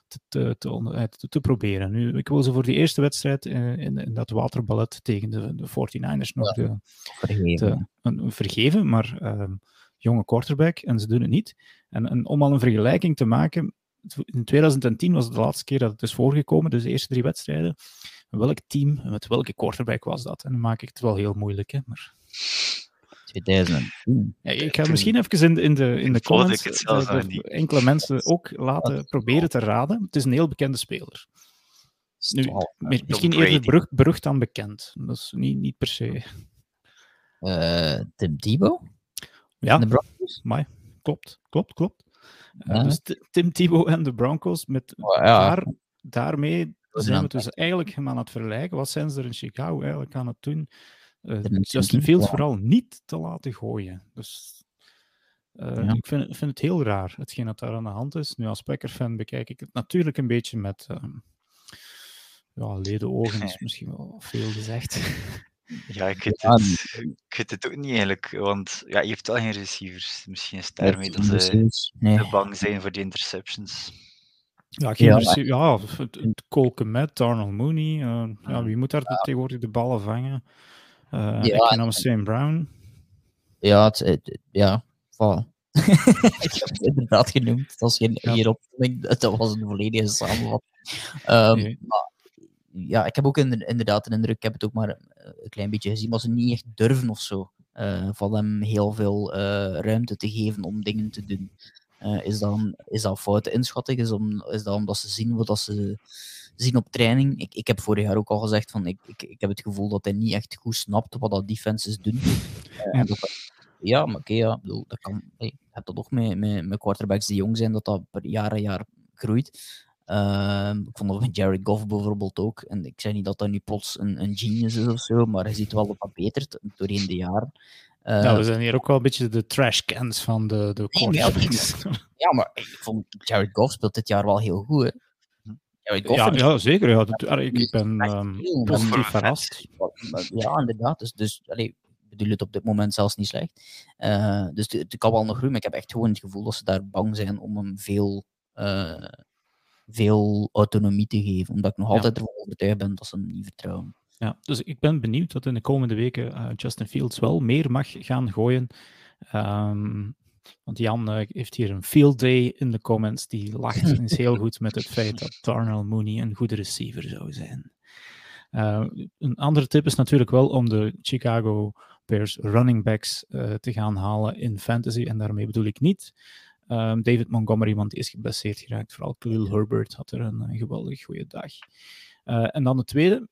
te, te, te, proberen. Nu, ik wil ze voor die eerste wedstrijd in, in dat waterballet tegen de, de 49ers nog Vergeven. te, een, vergeven, maar ehm, jonge quarterback en ze doen het niet. En, en om al een vergelijking te maken, in 2010 was het de laatste keer dat het is voorgekomen, dus de eerste drie wedstrijden. Welk team, met welke quarterback was dat? En dan maak ik het wel heel moeilijk. Hè? Maar, 2010. ja, ik ga misschien even in, in de, in de comments ik het zelfs eh, enkele mensen ook laten proberen te raden. Het is een heel bekende speler. Nu, misschien eerder berucht, berucht dan bekend. Dat is niet, niet per se. Eh, Tim Tebow? Ja, De Broncos? klopt, klopt, klopt. Eh, Ja. dus Ti- Tim Tebow en de Broncos, met Oh, ja. daar, daarmee zijn we dus eigenlijk hem aan het vergelijken. Wat zijn ze er in Chicago eigenlijk aan het doen? Een Justin Fields ja. vooral niet te laten gooien. Dus eh, Ja. ik vind, vind het heel raar, hetgeen dat daar aan de hand is. Nu, als Packer-fan bekijk ik het natuurlijk een beetje met ehm ja, ledenogen, is misschien wel veel gezegd. Ja, ik weet, Ja, het, ik weet het ook niet eigenlijk, want ja, je heeft wel geen receivers. Misschien is het daarmee dat ze. Nee. te bang zijn voor die interceptions. Ja, geen Ja, rece- ja, het- het Cole Kmet, Darnell Mooney. eh, ja, wie moet daar tegenwoordig de ballen vangen? Eh Ja, ik ken en- Sam Brown. Ja, het, het- ja, voilà. ik heb het inderdaad genoemd. Dat geen, Ja. geen opzomming, dat was een volledige samenvatting. Ehm, Nee. maar, ja, ik heb ook inder- inderdaad een indruk, ik heb het ook maar eh, een klein beetje gezien, maar ze niet echt durven of zo. eh, van hem heel veel eh, ruimte te geven om dingen te doen. Uh, is, dat, is dat foute inschatting? Is, om, is dat omdat ze zien wat ze zien op training? Ik, ik heb vorig jaar ook al gezegd, van, ik, ik, ik heb het gevoel dat hij niet echt goed snapt wat dat defenses doen. Dat, ja, maar oké, ja, bedoel, dat kan. Hey, je hebt dat ook met, met, met quarterbacks die jong zijn, dat dat per jaar en jaar groeit. Uh, ik vond dat van Jared Goff bijvoorbeeld ook. En ik zeg niet dat dat nu plots een, een genius is of zo, maar hij ziet wel dat dat betert doorheen de jaren. Uh, ja, we zijn hier ook wel een beetje de trash cans van de, de quarterbacks. Ja, maar ik vond Jared Goff speelt dit jaar wel heel goed. Hè? Ja, ja, zeker. Ja. Ik, ik ben um, positief verrast. Ja, inderdaad. Dus, dus allee, bedoel het op dit moment zelfs niet slecht. Uh, dus het kan wel nog groeien, maar ik heb echt gewoon het gevoel dat ze daar bang zijn om hem veel, uh, veel autonomie te geven. Omdat ik nog altijd ervan overtuigd ben dat ze hem niet vertrouwen. Ja, dus ik ben benieuwd dat in de komende weken uh, Justin Fields wel meer mag gaan gooien. Um, want Jan uh, heeft hier een field day in de comments. Die lacht is heel goed met het feit dat Darnell Mooney een goede receiver zou zijn. Uh, een andere tip is natuurlijk wel om de Chicago Bears running backs te gaan halen in fantasy. En daarmee bedoel ik niet um, David Montgomery, want die is geblesseerd geraakt. Vooral Khalil Herbert had er een, een geweldig goede dag. en dan de tweede,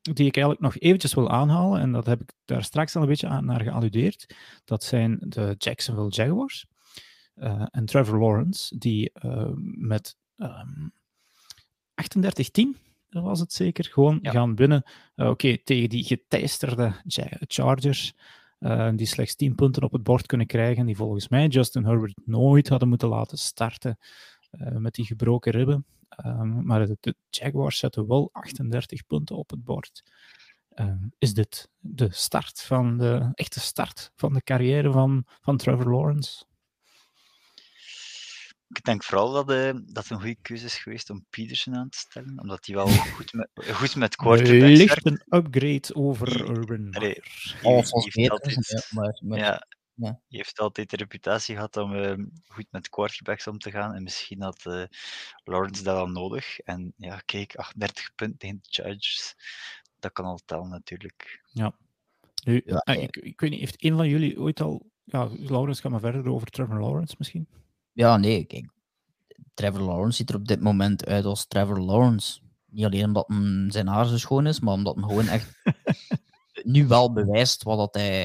die ik eigenlijk nog eventjes wil aanhalen, en dat heb ik daar straks al een beetje aan, naar gealludeerd, dat zijn de Jacksonville Jaguars uh, en Trevor Lawrence, die uh, met um, ehm, 38-10, was het zeker, gewoon ja. gaan winnen. Uh, Oké, okay, tegen die geteisterde Chargers, die slechts 10 punten op het bord kunnen krijgen, die volgens mij Justin Herbert nooit hadden moeten laten starten met die gebroken ribben. Um, maar de, Jaguars zetten wel 38 punten op het bord. Um, is dit de start van de echte start van de carrière van, van Trevor Lawrence? Ik denk vooral dat, uh, dat het een goede keuze is geweest om Peterson aan te stellen, omdat hij wel goed met, goed met quarterbacks Licht een upgrade over Urban Meyer. Ja, ja. Je heeft altijd de reputatie gehad om uh, goed met quarterbacks om te gaan. En misschien had uh, Lawrence dat wel nodig. En ja, kijk, 38 punten tegen de Chargers. Dat kan al tellen natuurlijk. Ja. Nu, ja, ik, ik weet niet, heeft een van jullie ooit al... Ja, Lawrence, ga maar verder over Trevor Lawrence misschien? Ja, nee, kijk. Trevor Lawrence ziet er op dit moment uit als Trevor Lawrence. Niet alleen omdat zijn haar zo schoon is, maar omdat hij gewoon echt nu wel bewijst wat dat hij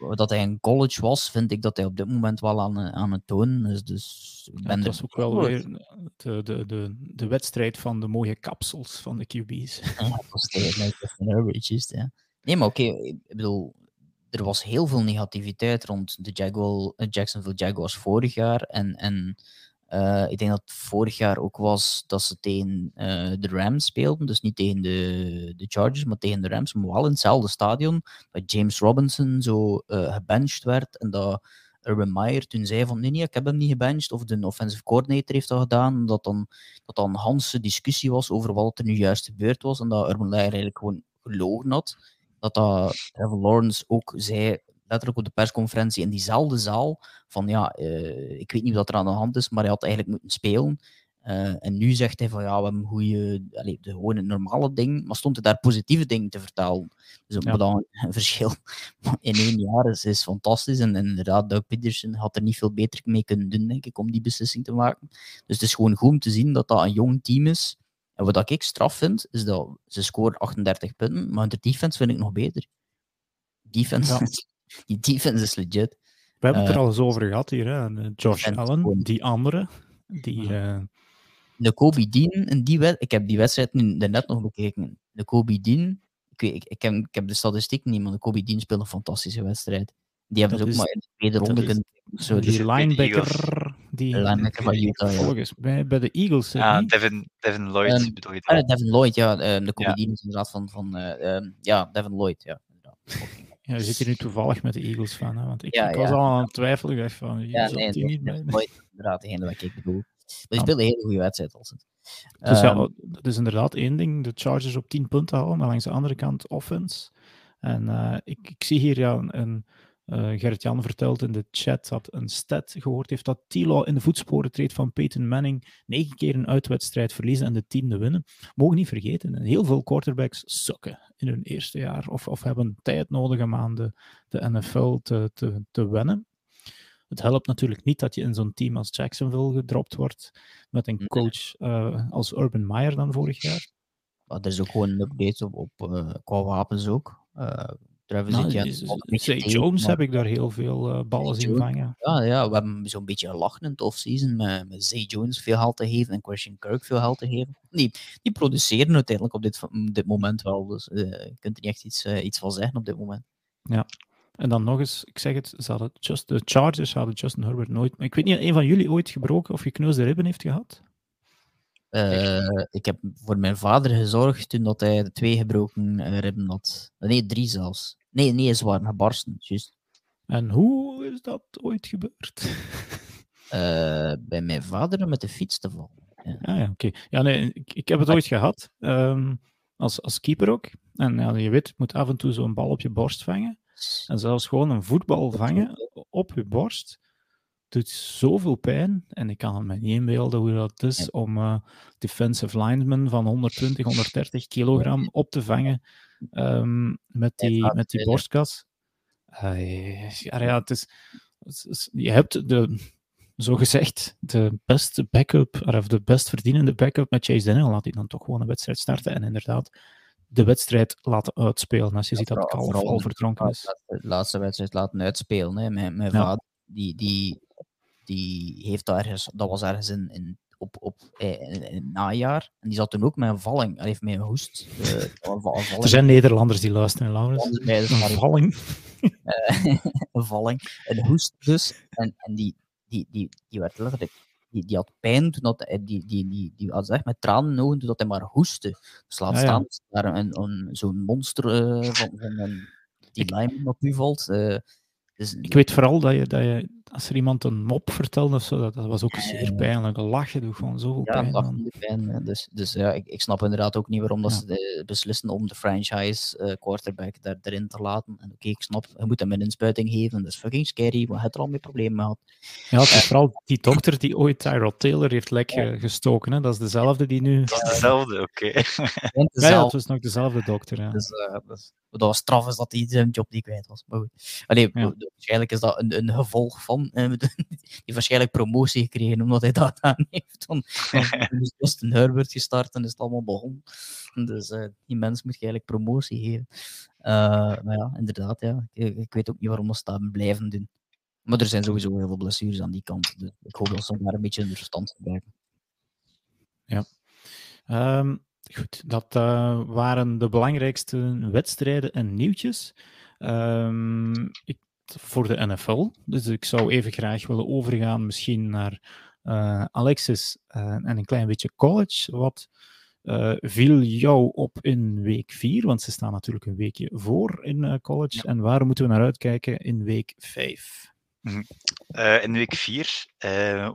eh, dat hij een college was, vind ik dat hij op dit moment wel aan, aan het tonen is. Dus ik ben ja, was ook wel weer de, de, de, de wedstrijd van de mooie kapsels van de QB's. Ja, dat was de ja. Nee, maar oké, okay, ik bedoel, er was heel veel negativiteit rond de Jaguar, eh, Jacksonville Jaguars vorig jaar. En, en uh, ik denk dat het vorig jaar ook was dat ze tegen uh, de Rams speelden. Dus niet tegen de, de Chargers, maar tegen de Rams. Maar wel in hetzelfde stadion. Dat James Robinson zo uh, werd. En dat Urban Meyer toen zei van nee, nee, ik heb hem niet gebenched. Of de offensive coordinator heeft dat gedaan. Dat dan, dat dan Hans discussie was over wat er nu juist gebeurd was. En dat Urban Meyer eigenlijk gewoon gelogen had. Dat dat Trevor Lawrence ook zei letterlijk op de persconferentie in diezelfde zaal van ja, uh, ik weet niet wat er aan de hand is, maar hij had eigenlijk moeten spelen. Uh, en nu zegt hij van ja, we hebben goede, allez, de gewone normale ding, maar stond hij daar positieve dingen te vertellen. Dus ja. dan een verschil in één jaar is, is fantastisch. En, en inderdaad, Doug Peterson had er niet veel beter mee kunnen doen, denk ik, om die beslissing te maken. Dus het is gewoon goed om te zien dat dat een jong team is. En wat ik straf vind, is dat ze scoren 38 punten, maar de defense vind ik nog beter. Defense ja. die defense is legit. We hebben het er eh, al eens over gehad hier, hè? Josh Allen, die andere. Die, uh... De Kobe Dean, in die wed ik heb die wedstrijd nu net nog bekeken. De Kobe Dean, ik, weet, ik, ik, heb, ik heb de statistiek niet, maar de Kobe Dean speelt een fantastische wedstrijd. Die hebben ze ook maar in de tweede ronde kunnen. Zo, die linebacker, die linebacker van Utah, volgens bij, bij de Eagles. Ja, Devin, Devin Lloyd um, bedoel je? Ah, Devin Lloyd, ja. Um, de. Dean is inderdaad van, van uh, um, ja, Devin Lloyd, ja. Ja, je zit hier nu toevallig met de Eagles van, hè? want ik, ja, ik was ja. al aan het twijfelen. Ik dacht van, ja, nee, die niet bij inderdaad degene wat ik bedoel. Maar die speelde een hele goede wedstrijd. Als het. Dus ja, ehm, dat is inderdaad één ding, de Chargers op 10 punten houden, maar langs de andere kant offense. En uh, ik, ik, zie hier ja een, een uh, Gerrit-Jan vertelt in de chat dat een stat gehoord heeft dat Tilo in de voetsporen treedt van Peyton Manning. Negen keer een uitwedstrijd verliezen en de tiende winnen. Mogen niet vergeten, heel veel quarterbacks sukken in hun eerste jaar of, of hebben tijd nodig om aan de, de NFL te, te, te wennen. Het helpt natuurlijk niet dat je in zo'n team als Jacksonville gedropt wordt met een coach uh, als Urban Meyer dan vorig jaar. Er is ook gewoon een update op, op uh, qua wapens ook. Uh, Travis nou, Etienne. Jones heb ik daar heel veel uh, ballen zien vangen. Ja, ja, we hebben zo'n beetje gelachen in het offseason met, met Zay Jones veel geld te geven en Christian Kirk veel geld te geven. Die, die produceren uiteindelijk op dit, dit moment wel, dus uh, je kunt er niet echt iets, uh, iets van zeggen op dit moment. Ja, en dan nog eens, ik zeg het, ze hadden just, de Chargers hadden Justin Herbert nooit. Ik weet niet, een van jullie ooit gebroken of gekneusde ribben heeft gehad? Uh, ik heb voor mijn vader gezorgd toen dat hij de twee gebroken ribben had. Nee, drie zelfs. Nee, nee, ze waren gebarsten, juist. En hoe is dat ooit gebeurd? Uh, bij mijn vader met de fiets te vallen. Ja, ah, ja, oké. Okay. Ja, nee, ik, ik, heb het ooit gehad, um, als, als keeper ook. En ja, je weet, je moet af en toe zo'n bal op je borst vangen. En zelfs gewoon een voetbal vangen op je borst doet zoveel pijn. En ik kan me niet inbeelden hoe dat is om uh, defensive linemen van 120, 130 kilogram op te vangen um, met die, met die borstkas. Uh, ja, ja, het is, het is, je hebt de, zogezegd de beste backup, of de best verdienende backup met Chase Daniel. Laat hij dan toch gewoon een wedstrijd starten. En inderdaad, de wedstrijd laten uitspelen. Als je ziet dat het kalf al verdronken is. De laatste wedstrijd laten uitspelen. Hè. Mijn, mijn ja. vader die, die, die heeft daar ergens, dat was ergens in, in op, op eh, in, najaar. En die zat toen ook met een valling. Hij heeft met een hoest. Uh. Er zijn Nederlanders die luisteren, Laurens. Een valling. Uh, een valling. Een hoest dus. En, en die, die, die, die werd letterlijk die, die had pijn toen dat, die, die, die, die, die had echt met tranen in ogen toen dat hij maar hoestte. Dus laat ah, staan, ja. daar een, een, zo'n monster uh, van, van een, die lime op u valt. Uh, dus, ik weet vooral dat je, dat je als er iemand een mop vertelde of zo, dat, dat was ook zeer pijnlijk. Lachen doet gewoon zoveel ja, pijn. Ja, pijn. Dus, dus ja, ik, ik snap inderdaad ook niet waarom dat ze de, beslissen om de franchise uh, quarterback daar, erin te laten. En oké, okay, ik snap, je moet hem een inspuiting geven. Dat is fucking scary, maar het er al mee problemen gehad. Ja, het is uh, vooral die dokter die ooit Tyrod Taylor heeft lek ja. gestoken. Hè? Dat is dezelfde die nu... Dat is dezelfde, oké. Okay. ja, het was nog dezelfde dokter. Ja. Dus, uh, dus, dat was straf is dat hij zijn job niet kwijt was. Maar goed. Allee, ja. waarschijnlijk is dat een, een gevolg van die waarschijnlijk promotie gekregen omdat hij dat aan heeft. Dan, is Justin Herbert gestart en is het allemaal begonnen. Dus uh, die mens moet je eigenlijk promotie geven. Uh, maar ja, inderdaad, ja. Ik, ik, weet ook niet waarom ze dat blijven doen. Maar er zijn sowieso heel veel blessures aan die kant. Dus ik hoop dat ze daar een beetje in verstand gebruiken. Ja. Um, goed, dat uh, waren de belangrijkste wedstrijden en nieuwtjes. Um, ik voor de NFL. Dus ik zou even graag willen overgaan misschien naar uh, Alexis uh, en een klein beetje college. Wat uh, viel jou op in week 4? Want ze staan natuurlijk een weekje voor in college. Ja. En waar moeten we naar uitkijken in week 5? Mm -hmm. in week 4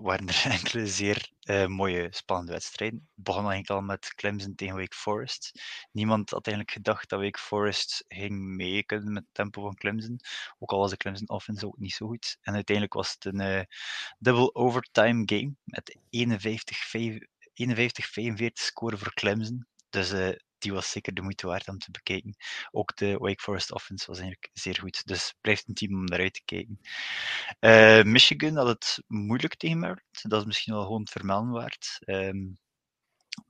waren er enkele zeer uh, mooie, spannende wedstrijden. Het begon eigenlijk al met Clemson tegen Wake Forest. Niemand had eigenlijk gedacht dat Wake Forest ging mee kunnen met het tempo van Clemson. Ook al was de Clemson offense ook niet zo goed. En uiteindelijk was het een double overtime game met 51-45 score voor Clemson. Dus die was zeker de moeite waard om te bekijken. Ook de Wake Forest offense was eigenlijk zeer goed. Dus blijft een team om naar uit te kijken. Uh, Michigan had het moeilijk tegen Maryland. Dat is misschien wel gewoon vermelden waard. Um,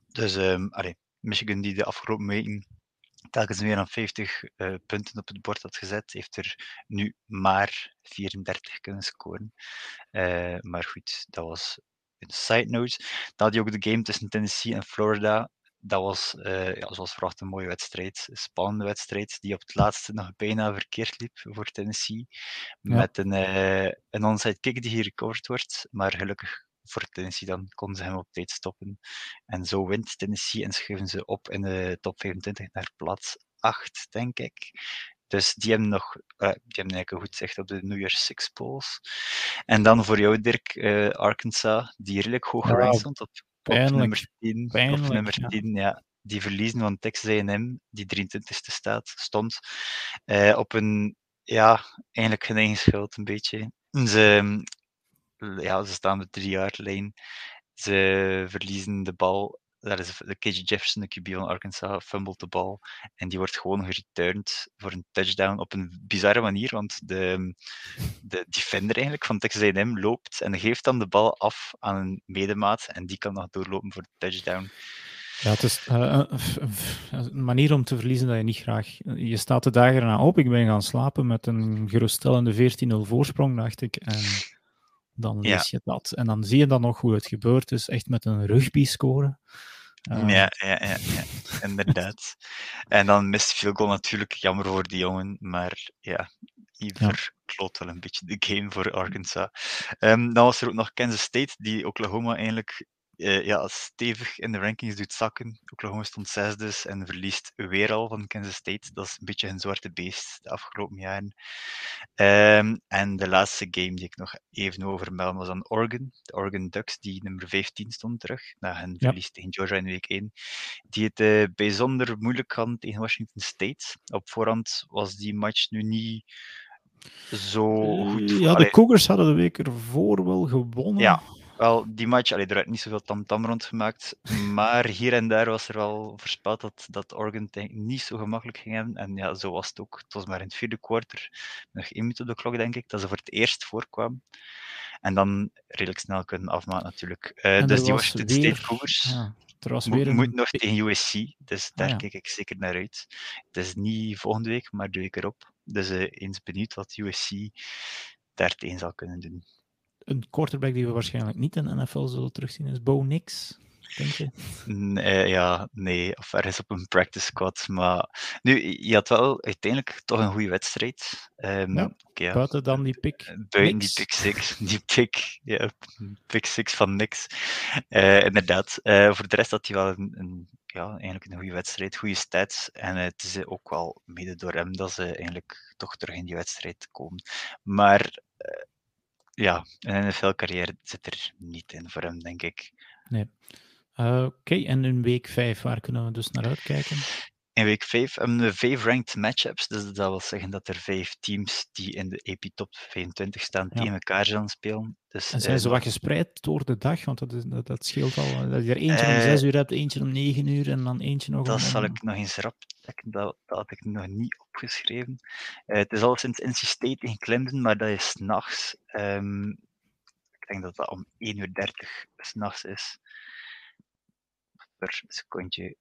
dus um, Michigan die de afgelopen weken telkens meer dan 50 uh, punten op het bord had gezet, heeft er nu maar 34 kunnen scoren. Uh, maar goed, dat was een side note. Dan had je ook de game tussen Tennessee en Florida dat was, uh, ja, zoals verwacht, een mooie wedstrijd. Een spannende wedstrijd, die op het laatste nog bijna verkeerd liep voor Tennessee. Ja. Met een, uh, een onside kick die hier recovered wordt. Maar gelukkig voor Tennessee dan konden ze hem op tijd stoppen. En zo wint Tennessee en schuiven ze op in de top 25 naar plaats 8, denk ik. Dus die hebben nog, uh, die hebben eigenlijk een goed zicht op de New Year's Six polls. En dan voor jou, Dirk, Arkansas, die redelijk hoog gerankt stond op Pijnlijk. Op nummer 10, Pijnlijk, op nummer 10 ja. ja. Die verliezen van Texas A&M, die 23e staat, stond, uh, op een, ja, eigenlijk geen eigen schuld een beetje. Ze, ja, ze staan met drie jaar lijn. Ze verliezen de bal daar is de KJ Jefferson, de QB van Arkansas, fumbled de bal. En die wordt gewoon gereturned voor een touchdown op een bizarre manier. Want de, de defender eigenlijk van Texas A&M loopt en geeft dan de bal af aan een medemaat. En die kan nog doorlopen voor de touchdown. Ja, het is uh, een manier om te verliezen dat je niet graag... Je staat de dagen erna op. Ik ben gaan slapen met een geruststellende 14-0 voorsprong, dacht ik. En dan lees je dat. En dan zie je dan nog hoe het gebeurd is, echt met een rugby-score. Uh, ja, ja, ja, ja, inderdaad. en dan mist veel goal natuurlijk, jammer voor die jongen, maar ja, Iver ja. kloot wel een beetje de game voor Arkansas. Um, dan was er ook nog Kansas State, die Oklahoma eigenlijk uh, ja, stevig in de rankings doet zakken. Oklahoma stond zesde en verliest weer al van Kansas State. Dat is een beetje een zwarte beest de afgelopen jaren. Um, en de laatste game die ik nog even over melden was aan Oregon. De Oregon Ducks, die nummer 15 stond terug. Na hun ja. verlies tegen Georgia in week 1. Die het uh, bijzonder moeilijk hadden tegen Washington State. Op voorhand was die match nu niet zo goed. Ja, de Cougars hadden de week ervoor wel gewonnen. Ja, wel, die match, allee, er werd niet zoveel tamtam -tam rondgemaakt, maar hier en daar was er wel voorspeld dat, dat Oregon niet zo gemakkelijk ging hebben. En ja, zo was het ook. Het was maar in het vierde kwartier, nog één minuut op de klok denk ik, dat ze voor het eerst voorkwam. En dan redelijk snel kunnen afmaken natuurlijk. Uh, dus die Washington weer... State Cougars ja, er was weer een... moet nog tegen USC, dus daar ah, kijk ik zeker naar uit. Het is niet volgende week, maar de week erop. Dus uh, eens benieuwd wat USC daar tegen zal kunnen doen een quarterback die we waarschijnlijk niet in de NFL zullen terugzien is Bo Nix. Denk je? Nee, ja, nee, of ergens op een practice squad. Maar nu, je had wel uiteindelijk toch een goede wedstrijd. Um, ja, ja, buiten dan die pick. Eh, buiten die pick six. Die pick, ja, pick six van niks. Uh, inderdaad. Uh, voor de rest had hij wel een, een, ja, eigenlijk een goede wedstrijd, goede stats. En het is ook wel mede door hem dat ze eigenlijk toch terug in die wedstrijd komen. Maar ja, een NFL-carrière zit er niet in voor hem, denk ik. Nee. Uh, Oké, en in week 5, waar kunnen we dus naar uitkijken? In week 5 hebben we vijf ranked matchups. Dus dat wil zeggen dat er vijf teams die in de AP Top 25 staan, ja. tegen elkaar zullen spelen. Dus, en zijn uh, ze wat gespreid door de dag? Want dat, is, dat, dat scheelt al. Dat je er eentje uh, om 6 uur hebt, eentje om 9 uur en dan eentje nog dat om... Zal ik nog eens rap checken. Dat, dat had ik nog niet opgeschreven. Uh, het is al sinds NC State tegen Clemson, maar dat is nachts. Um, ik denk dat dat om 1 uur 30 s'nachts is. Per secondje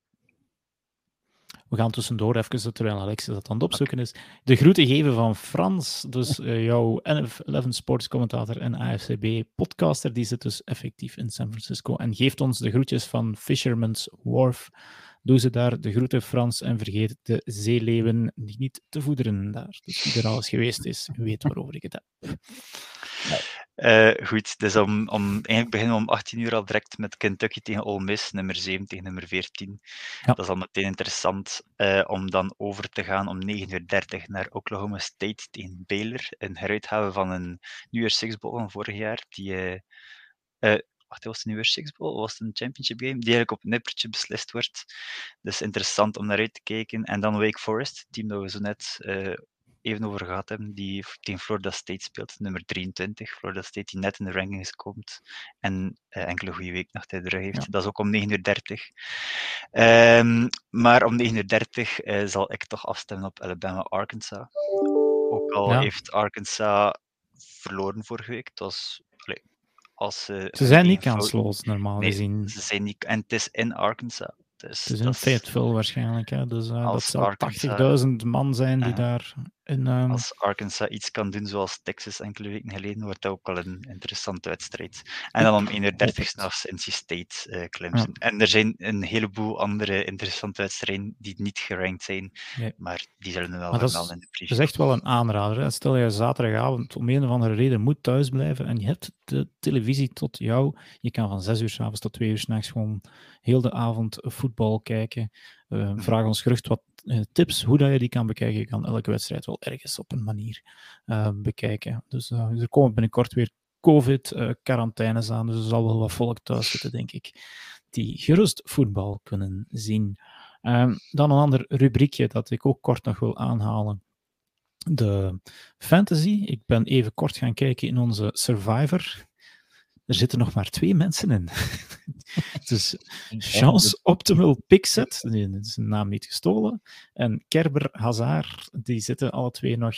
we gaan tussendoor even, terwijl Alexis dat aan het opzoeken is, de groeten geven van Frans, dus uh, jouw NF11 Sports commentator en AFCB podcaster, die zit dus effectief in San Francisco en geeft ons de groetjes van Fisherman's Wharf. Doe ze daar de groeten Frans en vergeet de zeeleeuwen niet te voederen daar. Dus wie er al eens geweest is, weet waarover ik het heb. Uh, goed, dus om, om, eigenlijk beginnen we om 18 uur al direct met Kentucky tegen Ole Miss, nummer 7 tegen nummer 14. Ja. Dat is al meteen interessant uh, om dan over te gaan om 9.30 uur naar Oklahoma State tegen Baylor. Een heruithave van een New Year's Six Bowl van vorig jaar, die... Uh, wacht, was het een Year's Six Bowl? Was het een championship game? Die eigenlijk op een nippertje beslist wordt. Dus interessant om naar uit te kijken. En dan Wake Forest, team dat we zo net even over gehad hebben, die tegen Florida State speelt, nummer 23. Florida State die net in de rankings komt en uh, enkele goede week nog tijd heeft. Ja. Dat is ook om 9.30 uur. Um, maar om 9.30 uur uh, zal ik toch afstemmen op Alabama-Arkansas. Ook al ja. heeft Arkansas verloren vorige week. Het was, als, ze zijn niet kansloos, normaal nee, gezien. Ze zijn niet, en het is in Arkansas. Dus het is een Fayetteville waarschijnlijk. Hè? Dus uh, dat zal 80.000 man zijn die daar in... Um... Als Arkansas iets kan doen zoals Texas enkele weken geleden, wordt dat ook wel een interessante wedstrijd. En dan om 1.30 uur s'nachts NC State uh, Clemson. Ja. En er zijn een heleboel andere interessante wedstrijden die niet gerankt zijn, nee. maar die zullen we wel in de preview. Dat is echt wel een aanrader. Hè? Stel je zaterdagavond om een of andere reden moet thuisblijven en je hebt de televisie tot jou. Je kan van 6 uur s'avonds tot 2 uur s'nachts gewoon heel de avond voetbal kijken. Uh, vraag ons gerust wat tips hoe dat je die kan bekijken. Je kan elke wedstrijd wel ergens op een manier uh, bekijken. Dus er komen binnenkort weer COVID-quarantaines aan, dus er zal wel wat volk thuis zitten, denk ik, die gerust voetbal kunnen zien. Ehm, dan een ander rubriekje dat ik ook kort nog wil aanhalen. De fantasy. Ik ben even kort gaan kijken in onze Survivor er zitten nog maar twee mensen in. dus Chance Optimal Pixet, die is een naam niet gestolen, en Kerber Hazard, die zitten alle twee nog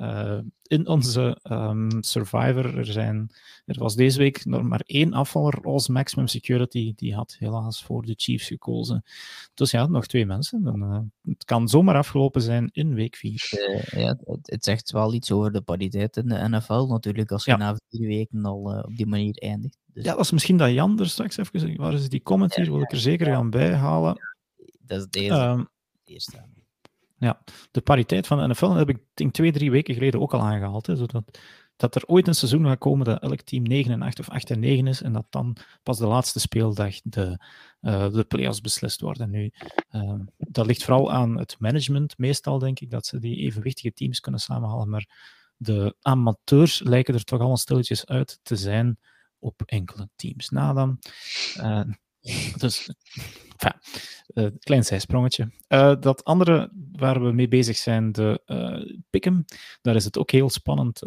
uh, in onze um, Survivor. Er, zijn, er was deze week nog maar één afvaller als Maximum Security. Die had helaas voor de Chiefs gekozen. Dus ja, nog twee mensen. Dan, uh, het kan zomaar afgelopen zijn in week 4. Uh, eh, ja, het, het, zegt wel iets over de pariteit in de NFL natuurlijk. Als je ja. na vier weken al op die manier eindigt. Dus... Ja, dat is misschien dat Jan er straks even. Waar is die comment hier? Wil ik er zeker gaan bijhalen. Dat is deze. Um, eerste. Ja, de pariteit van de NFL heb ik denk twee, drie weken geleden ook al aangehaald. Hè, zodat dat er ooit een seizoen gaat komen dat elk team 9 en 8 of 8 en 9 is en dat dan pas de laatste speeldag de, uh, de playoffs beslist worden. Nu, uh, dat ligt vooral aan het management, meestal denk ik, dat ze die evenwichtige teams kunnen samenhalen, maar de amateurs lijken er toch allemaal stilletjes uit te zijn op enkele teams. Nou dan, uh, dus Enfin, uh, klein zijsprongetje. Uh, dat andere waar we mee bezig zijn, de uh, Pick'em, daar is het ook heel spannend.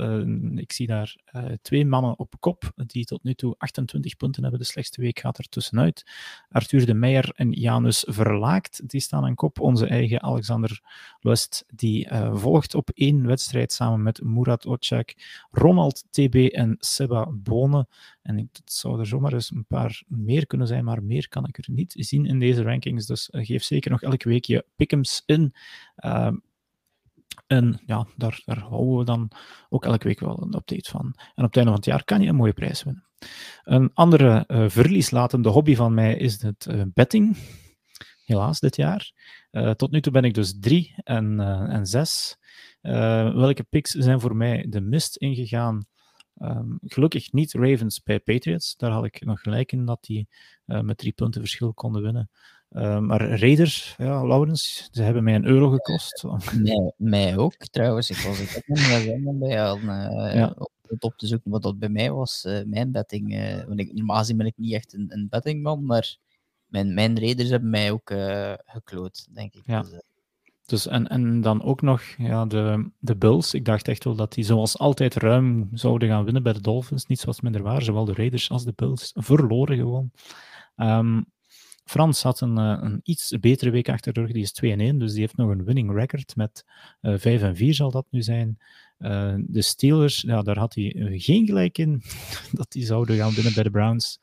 ik zie daar twee mannen op kop, die tot nu toe 28 punten hebben. De slechtste week gaat er tussenuit. Arthur de Meijer en Janus Verlaakt, die staan aan kop. Onze eigen Alexander Lust, die volgt op één wedstrijd samen met Murat Ocak, Ronald TB en Seba Bonen. En het zou er zomaar eens een paar meer kunnen zijn, maar meer kan ik er niet zien in deze rankings. Dus uh, geef zeker nog elke week je pick'ems in. Uh, en ja, daar, daar houden we dan ook elke week wel een update van. En op het einde van het jaar kan je een mooie prijs winnen. Een andere uh, verlieslatende hobby van mij is het uh, betting. Helaas dit jaar. Tot nu toe ben ik dus drie en, en zes. welke picks zijn voor mij de mist ingegaan? Um, gelukkig niet Ravens bij Patriots. Daar had ik nog gelijk in dat die uh, met drie punten verschil konden winnen. Uh, maar Raiders, ja, Laurens, ze hebben mij een euro gekost. Mij, mij ook, trouwens. Ik was het ook niet bij aan, uh, ja. op, op te zoeken wat dat bij mij was. Uh, mijn betting. want ik, normaal gezien ben ik niet echt een, een bettingman, maar mijn, mijn Raiders hebben mij ook gekloot, denk ik. Ja. Dus, dus, en, en dan ook nog ja, de, de Bills. Ik dacht echt wel dat die zoals altijd ruim zouden gaan winnen bij de Dolphins. Niet zoals minder waar. Zowel de Raiders als de Bills verloren gewoon. Um, Frans had een, eh, een, iets betere week achter de rug. Die is 2 1, dus die heeft nog een winning record met uh, eh, 5 en 4 zal dat nu zijn. Uh, de Steelers, ja, daar had hij geen gelijk in dat die zouden gaan winnen bij de Browns.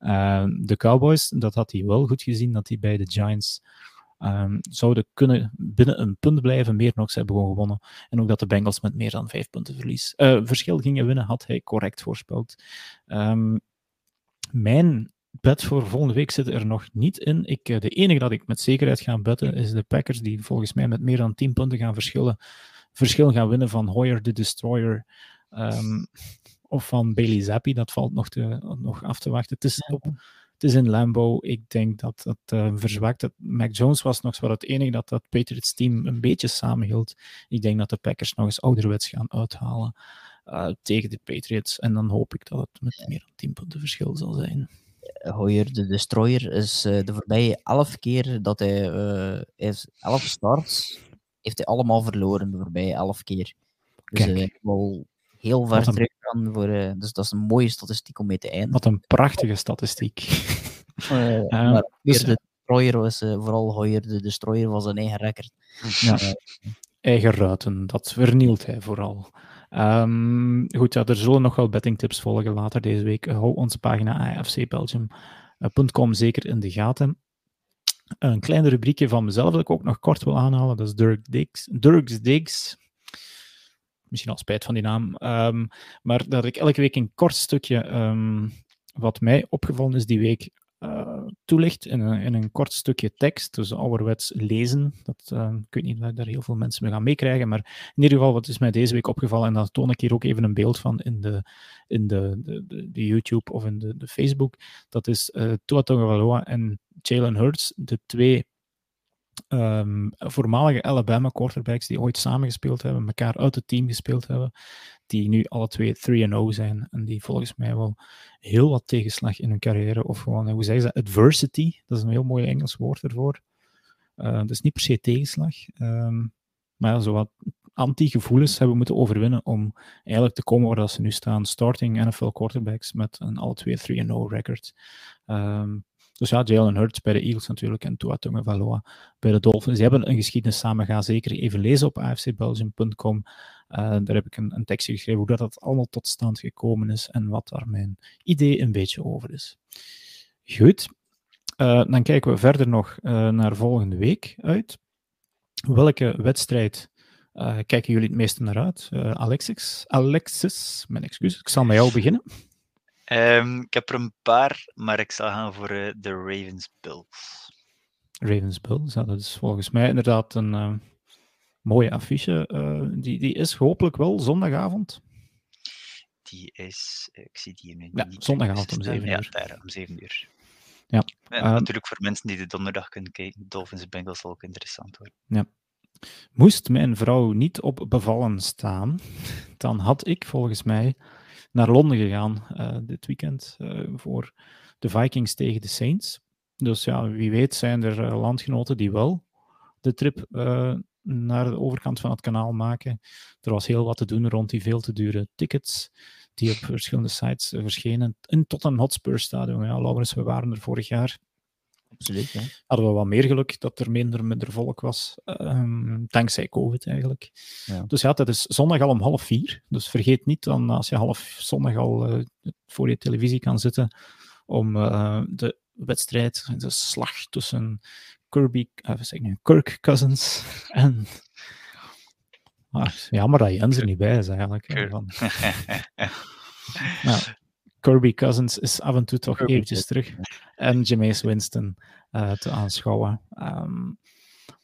Uh, de Cowboys, dat had hij wel goed gezien, dat hij bij de Giants um, zouden kunnen binnen een punt blijven. Meer nog, ze hebben gewoon gewonnen. En ook dat de Bengals met meer dan vijf punten verlies, uh, verschil gingen winnen, had hij correct voorspeld. Um, mijn bet voor volgende week zit er nog niet in. Ik, eh, de enige dat ik met zekerheid ga betten is de Packers, die volgens mij met meer dan 10 punten gaan verschillen, verschil gaan winnen van Hoyer the Destroyer. Um, of van Bailey Zappi, dat valt nog, te, nog af te wachten. Het is op, het is in Lambo. Ik denk dat dat uh, verzwakt. Dat Mac Jones was nog wel het enige dat dat Patriots team een beetje samenhield. Ik denk dat de Packers nog eens ouderwets gaan uithalen uh, tegen de Patriots. En dan hoop ik dat het met meer dan 10 punten verschil zal zijn. Hoyer, de Destroyer, is uh, de voorbije elf keer dat hij, uh, is elf starts, heeft hij allemaal verloren de voorbije elf keer. Dus uh, wel heel ver terug gaan voor. Uh, dus dat is een mooie statistiek om mee te eindigen. Wat een prachtige statistiek. uh, maar dus, de Destroyer was vooral Hoyer, de Destroyer was een eigen record. Ja. eigen ruiten, dat vernielt hij vooral. Um, goed, ja, er zullen nog wel bettingtips volgen later deze week. Hou onze pagina afcbelgium.com zeker in de gaten. Een kleine rubriekje van mezelf dat ik ook nog kort wil aanhalen, dat is Dirk Diggs. Dirks Diggs. Misschien al spijt van die naam. Um, maar dat ik elke week een kort stukje um, wat mij opgevallen is die week uh, toelicht in een, in een, kort stukje tekst, dus ouderwets lezen. Dat, uh, ik weet niet of daar heel veel mensen mee gaan meekrijgen, maar in ieder geval, wat is mij deze week opgevallen, en daar toon ik hier ook even een beeld van in de, in de, de, de, YouTube of in de, de Facebook, dat is uh, Tua Tagovailoa en Jalen Hurts, de twee um, voormalige Alabama quarterbacks die ooit samengespeeld hebben, elkaar uit het team gespeeld hebben, die nu alle twee 3-0 zijn en die volgens mij wel heel wat tegenslag in hun carrière, of gewoon, hoe zeggen ze, adversity, dat is een heel mooi Engels woord ervoor. Uh, dus niet per se tegenslag, um, maar zo wat anti-gevoelens hebben moeten overwinnen om eigenlijk te komen waar dat ze nu staan. Starting NFL quarterbacks met een alle twee 3-0 record. Um, dus ja, Jalen Hurts bij de Eagles natuurlijk en Tua Tagovailoa bij de Dolphins. Die hebben een geschiedenis samen. Ga zeker even lezen op afcbelgium.com. Eh, daar heb ik een, een tekstje geschreven hoe dat, dat allemaal tot stand gekomen is en wat daar mijn idee een beetje over is. Goed, uh, dan kijken we verder nog uh, naar volgende week uit. Welke wedstrijd kijken jullie het meeste naar uit? Alexis, Alexis, mijn excuus, ik zal met jou beginnen. Um, ik heb er een paar, maar ik zal gaan voor uh, de Ravens Bills. Ravens Bills, ja, dat is volgens mij inderdaad een uh, mooie affiche. Uh, die, die is hopelijk wel zondagavond. Die is, ik zie die in ja, niet. Zondagavond om 7 uur. Ja, daar, om 7 uur. Ja. En natuurlijk voor mensen die de donderdag kunnen kijken, Dolphins Bengals zal ook interessant worden. Ja. Moest mijn vrouw niet op bevallen staan, dan had ik volgens mij naar Londen gegaan uh, dit weekend uh, voor de Vikings tegen de Saints. Dus ja, wie weet zijn er uh, landgenoten die wel de trip naar de overkant van het kanaal maken. Er was heel wat te doen rond die veel te dure tickets die op verschillende sites verschenen. En tot een Hotspur stadion. Ja, Laurens, we waren er vorig jaar absoluut. Hadden we wat meer geluk dat er minder, minder volk was. Um, dankzij COVID eigenlijk. Ja. Dus ja, dat is zondag al om half vier. Dus vergeet niet dan als je half zondag al uh, voor je televisie kan zitten om uh, de wedstrijd, de slag tussen Kirby, uh, zeg nu, Kirk Cousins en. Ah, jammer dat Jens er niet bij is eigenlijk. Van... ja. Kirby Cousins is af en toe toch Kirby eventjes terug. En Jameis Winston uh, te aanschouwen. Um,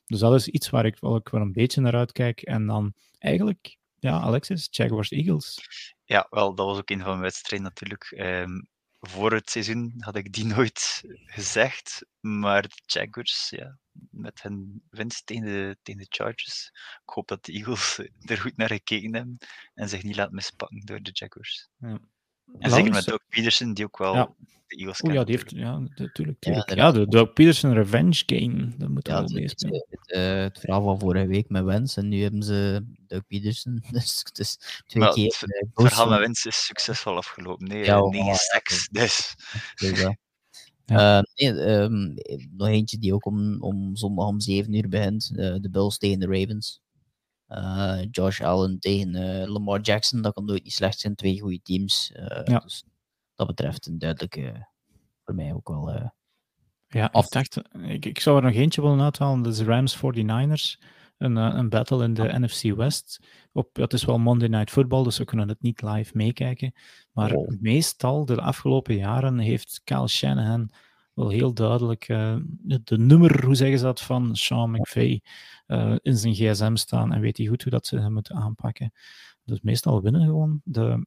dus dat is iets waar ik wel, wel een beetje naar uitkijk. En dan eigenlijk, ja, Alexis, Jaguars Eagles. Ja, wel, dat was ook een van mijn wedstrijden natuurlijk. Um, voor het seizoen had ik die nooit gezegd. Maar de Jaguars, ja, met hun winst tegen de, tegen de Chargers. Ik hoop dat de Eagles er goed naar gekeken hebben en zich niet laten mispakken door de Jaguars. Ja. En zeker met Doug Peterson, die ook wel ja. de Eagles kent. ja, die heeft, ja, natuurlijk. Ja, ja, de Doug Peterson Revenge Game, dat moet ja, wel het, het, het, uh, het, verhaal van vorige week met Wens, en nu hebben ze Doug Peterson. Dus het is twee maar keer. Het, uh, het verhaal met Wens is succesvol afgelopen. Nee, ja, negen stacks, dus. Uh, nee, um, nog eentje die ook om, om zondag om 7 uur begint. De Bills tegen de Ravens. Uh, Josh Allen tegen uh, Lamar Jackson, dat kan nooit niet slecht zijn. Twee goede teams. Uh, ja. Dus dat betreft een duidelijke, voor mij ook wel. ja, af. Ik, dacht, ik, ik zou er nog eentje willen uithalen. Dat is Rams 49ers. Een, een battle in de ja. NFC West. Op, het is wel Monday Night Football, dus we kunnen het niet live meekijken. Maar meestal, de afgelopen jaren, heeft Kyle Shanahan wel heel duidelijk uh, de nummer, hoe zeggen ze dat, van Sean McVay uh, in zijn gsm staan en weet hij goed hoe dat ze hem moeten aanpakken. Dus meestal winnen gewoon de,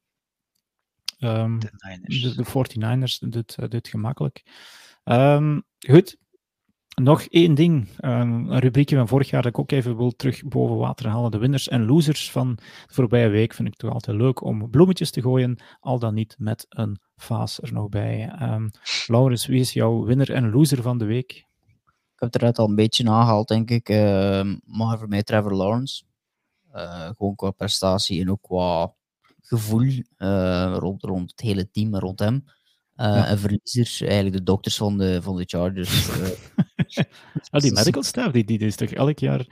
um, de, de, de 49ers dit, uh, dit gemakkelijk. Um, goed, nog één ding, um, een rubriekje van vorig jaar dat ik ook even wil terug boven water halen. De winners en losers van de voorbije week vind ik toch altijd leuk om bloemetjes te gooien, al dan niet met een vaas er nog bij. Um, Laurens, wie is jouw winner en loser van de week? Ik heb het eruit al een beetje aangehaald, denk ik. Uh, maar voor mij Trevor Lawrence. Uh, gewoon qua prestatie en ook qua gevoel uh, rond, het hele team rond hem. Uh, ja. En verliezer, eigenlijk de dokters van de, van de Chargers. ah, die medical staff, die, die is toch elk jaar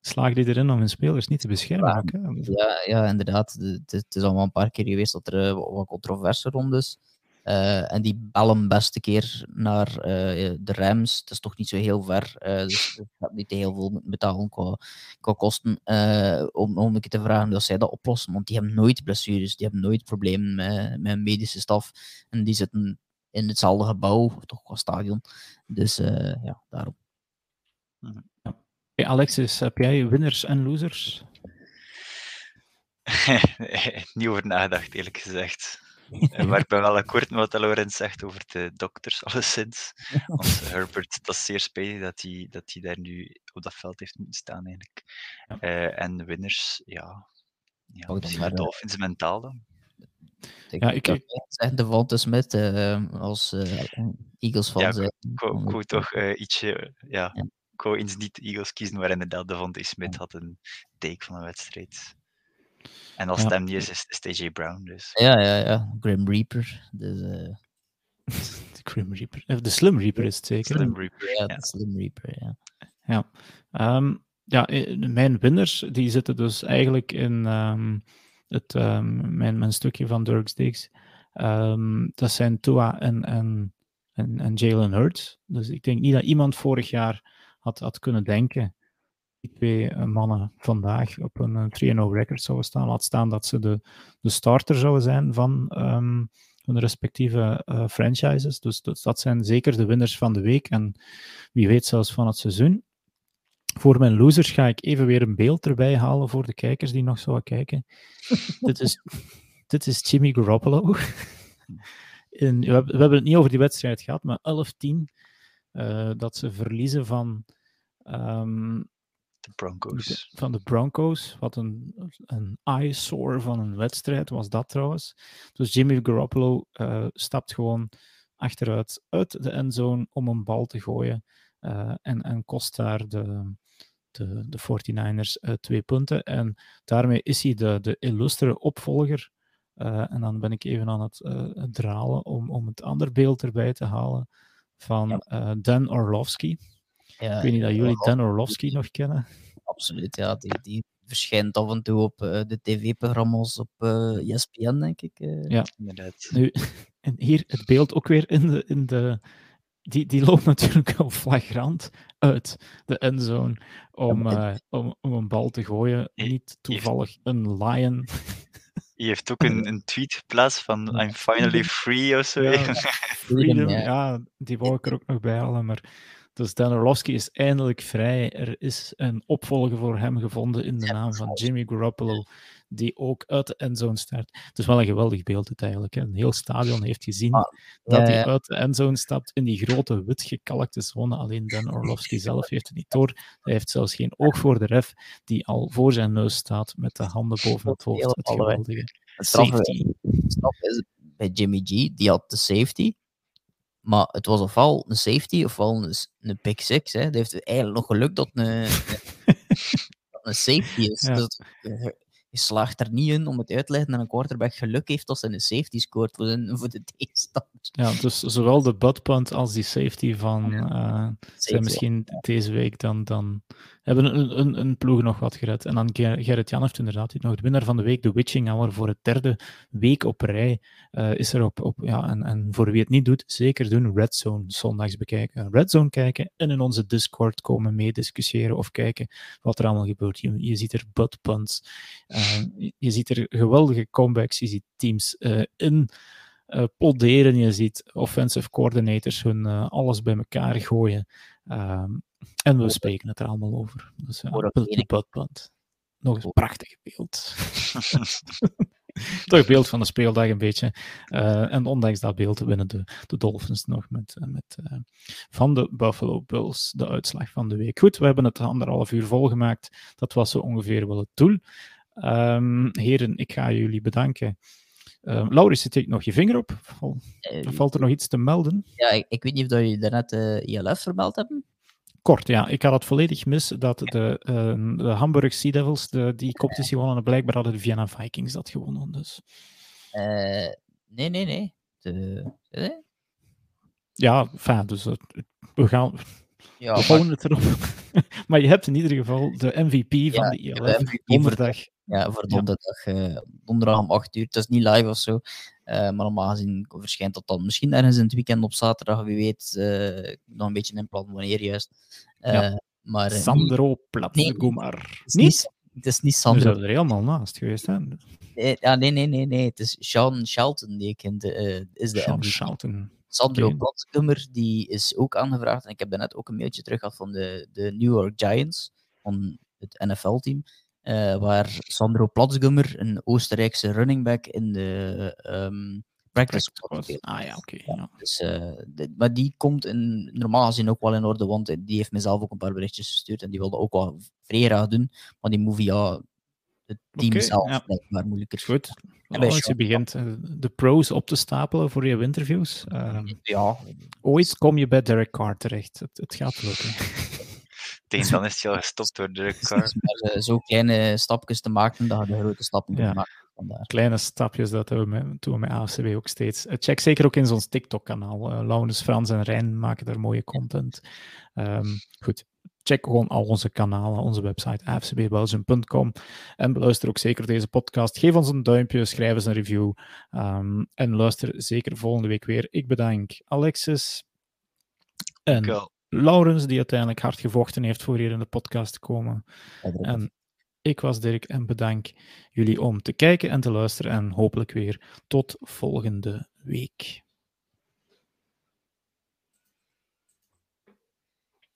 slagen die erin om hun spelers niet te beschermen. Ja, ja, ja, inderdaad. Het, is al wel een paar keer geweest dat er wat controverse rond is. Uh, en die bellen beste keer naar uh, de Rams. Het is toch niet zo heel ver. Uh, dus ik heb niet heel veel moeten betalen qua, qua kosten. om, om een keer te vragen dat zij dat oplossen. Want die hebben nooit blessures. Die hebben nooit problemen met, met medische staf. En die zitten in hetzelfde gebouw, toch qua stadion. Dus ja, daarom. Ja. Hey Alexis, heb jij winners en losers? niet over nagedacht, eerlijk gezegd. Eh, maar ik ben wel akkoord met wat Laurent zegt over de dokters, alleszins. Want Herbert, dat is zeer spijtig dat hij, dat hij daar nu op dat veld heeft moeten staan, eigenlijk. Ja. Uh, en de winners, ja, ja oh, misschien de Dolphins mentaal dan. Ja, ik zeg de Vonte Smith uh, als uh, Eagles fan ja, Ik wou toch uh, ietsje, ja, ik ik wou eens niet de Eagles kiezen, waar inderdaad Devontae Smith had een take van een wedstrijd. En als Ja. het hem niet is, is AJ Brown. Dus. Ja, ja, ja. Grim Reaper. Dus, eh, De Grim Reaper. Eh, De Slim Reaper is het zeker. Slim Reaper. ja, Ja. de Slim Reaper, ja. Ja. Ehm, ja, eh, mijn winners die zitten dus eigenlijk in ehm, het, ehm, mijn, mijn stukje van Dirk Diggs. Ehm, dat zijn Tua en, en, en, en Jalen Hurts. Dus ik denk niet dat iemand vorig jaar had, had kunnen denken die twee eh, mannen vandaag op een eh, 3-0 record zouden staan. Laat staan dat ze de, de starter zouden zijn van ehm, hun respectieve eh, franchises. Dus, dus dat zijn zeker de winners van de week en wie weet zelfs van het seizoen. Voor mijn losers ga ik even weer een beeld erbij halen voor de kijkers die nog zouden kijken. dit, is, dit is Jimmy Garoppolo. In, we, hebben, we hebben het niet over die wedstrijd gehad, maar 11-10 eh, dat ze verliezen van, ehm, De Broncos. van de Broncos. Wat een, een eyesore van een wedstrijd was dat trouwens. Dus Jimmy Garoppolo eh, stapt gewoon achteruit uit de endzone om een bal te gooien. eh, en, en kost daar de, de, de 49ers eh, twee punten. En daarmee is hij de, de illustere opvolger. En dan ben ik even aan het dralen om, om het andere beeld erbij te halen van Dan Orlovsky. Ja. Ik weet niet dat jullie Dan Orlovsky nog kennen. Absoluut, ja. Die, die verschijnt af en toe op eh, de tv-programma's op eh ESPN, denk ik. eh. Ja. Inderdaad. Nu, en hier het beeld ook weer in de. In de die, die loopt natuurlijk al flagrant uit de endzone om, Ja, eh, om, om een bal te gooien. Niet toevallig een lion. Je heeft ook een, een tweet geplaatst van Ja. I'm finally free of zo. Ja, Freedom, ja. ja, die wou ik er ook nog bij halen. Maar dus Dan Orlovsky is eindelijk vrij. Er is een opvolger voor hem gevonden in de naam van. Jimmy Garoppolo, die ook uit de endzone start. Het is wel een geweldig beeld het eigenlijk. Hè. Een heel stadion heeft gezien Ah, dat Ja, hij uit de endzone stapt in die grote wit gekalkte zone. Alleen Dan Orlovsky zelf heeft het niet door. Hij heeft zelfs geen oog voor de ref, die al voor zijn neus staat met de handen boven het hoofd. Het geweldige safety. het straffe is bij Jimmy G, die had de safety. Maar het was ofwel een safety ofwel een, een pick six. Hè. Dat heeft eigenlijk nog geluk dat een, een, safety is. Ja. Dus, eh, je slaagt er niet in om het uit te leggen dat een quarterback geluk heeft als hij een safety scoort voor, zijn, voor de tegenstander. Ja, dus zowel de buttpunt als die safety van eh, zijn misschien deze week dan, dan hebben een, een, een ploeg nog wat gered. En dan Ger- Gerrit Jan heeft inderdaad nog de winnaar van de week, de Witching Hour, voor het derde week op rij eh, is er op, op ja, en, en voor wie het niet doet, zeker doen, Red Zone zondags bekijken. Red Zone kijken en in onze Discord komen meediscussiëren of kijken wat er allemaal gebeurt. Je, je ziet er buttpunts, eh, je, je ziet er geweldige comebacks, je ziet teams eh, in eh polderen. Je ziet offensive coordinators hun eh, alles bij elkaar gooien. Ehm, en we spreken het er allemaal over. Dus een punt. Nog eens prachtig beeld. Toch beeld van de speeldag een beetje. Eh, en ondanks dat beeld winnen de, de Dolphins nog met, eh, met, eh, van de Buffalo Bills de uitslag van de week. Goed, we hebben het anderhalf uur volgemaakt. Dat was zo ongeveer wel het doel. Ehm, heren, ik ga jullie bedanken. Uh, Laurens, zit ik nog je vinger op? Val- Eh, Valt er nog iets te melden? ja, ik, ik weet niet of dat jullie daarnet eh ILF vermeld hebben. Kort, ja. Ik had het volledig mis dat de, eh, de Hamburg Sea Devils de, die competitie wonnen. En blijkbaar hadden de Vienna Vikings dat gewonnen. Dus Eh, nee, nee, nee. De, ja, fijn. Dus we gaan... Ja, we maar- het erop. maar je hebt in ieder geval de MVP van Ja, de ILF. de MVP voor- Donderdag. Ja, voor donderdag, eh, donderdag om 8 uur. Het is niet live of zo. eh, maar normaal gezien verschijnt dat dan misschien ergens in het weekend op zaterdag. Wie weet, moet nog een beetje inplannen wanneer juist. Ja. Maar Sandro Platse nee, Gomar. het is Niet? het is niet We Sandro. zijn er helemaal naast geweest. Hè? Nee, ja, nee, nee, nee, nee. Het is Sean Shelton die ik in de, is de Sean. Shelton. Sandro. Platskummer, die is ook aangevraagd. En ik heb daarnet ook een mailtje terug gehad van de, de New York Giants, van het NFL-team. Eh, waar Sandro Platsgummer, een Oostenrijkse running back, in de ehm, practice squad speelt. Ah ja, oké. ja. Dus, eh, maar die komt in, normaal gezien ook wel in orde, want die heeft mezelf ook een paar berichtjes gestuurd en die wilde ook wel vrij graag doen. Maar die movie, ja, het team zelf ja. lijkt maar moeilijker. Goed. En Als je begint eh, de pros op te stapelen voor je interviews. ehm, Ja, ooit kom je bij Derek Carr terecht. Het, het gaat lukken. tegen dan is hij al gestopt door de car. Maar, eh, zo kleine stapjes te maken dat je de grote stappen Ja. maken. Vandaar. Kleine stapjes, dat hebben we met, doen we met AFCB ook steeds. Eh, Check zeker ook in ons TikTok-kanaal. Eh Laurens, Frans en Rijn maken daar mooie content. Ehm, goed, check gewoon al onze kanalen, onze website afcbbelgium.com en beluister ook zeker deze podcast. Geef ons een duimpje, schrijf eens een review ehm, en luister zeker volgende week weer. Ik bedank Alexis en Cool. Laurens, die uiteindelijk hard gevochten heeft voor hier in de podcast te komen. En ik was Dirk en bedank jullie om te kijken en te luisteren en hopelijk weer tot volgende week.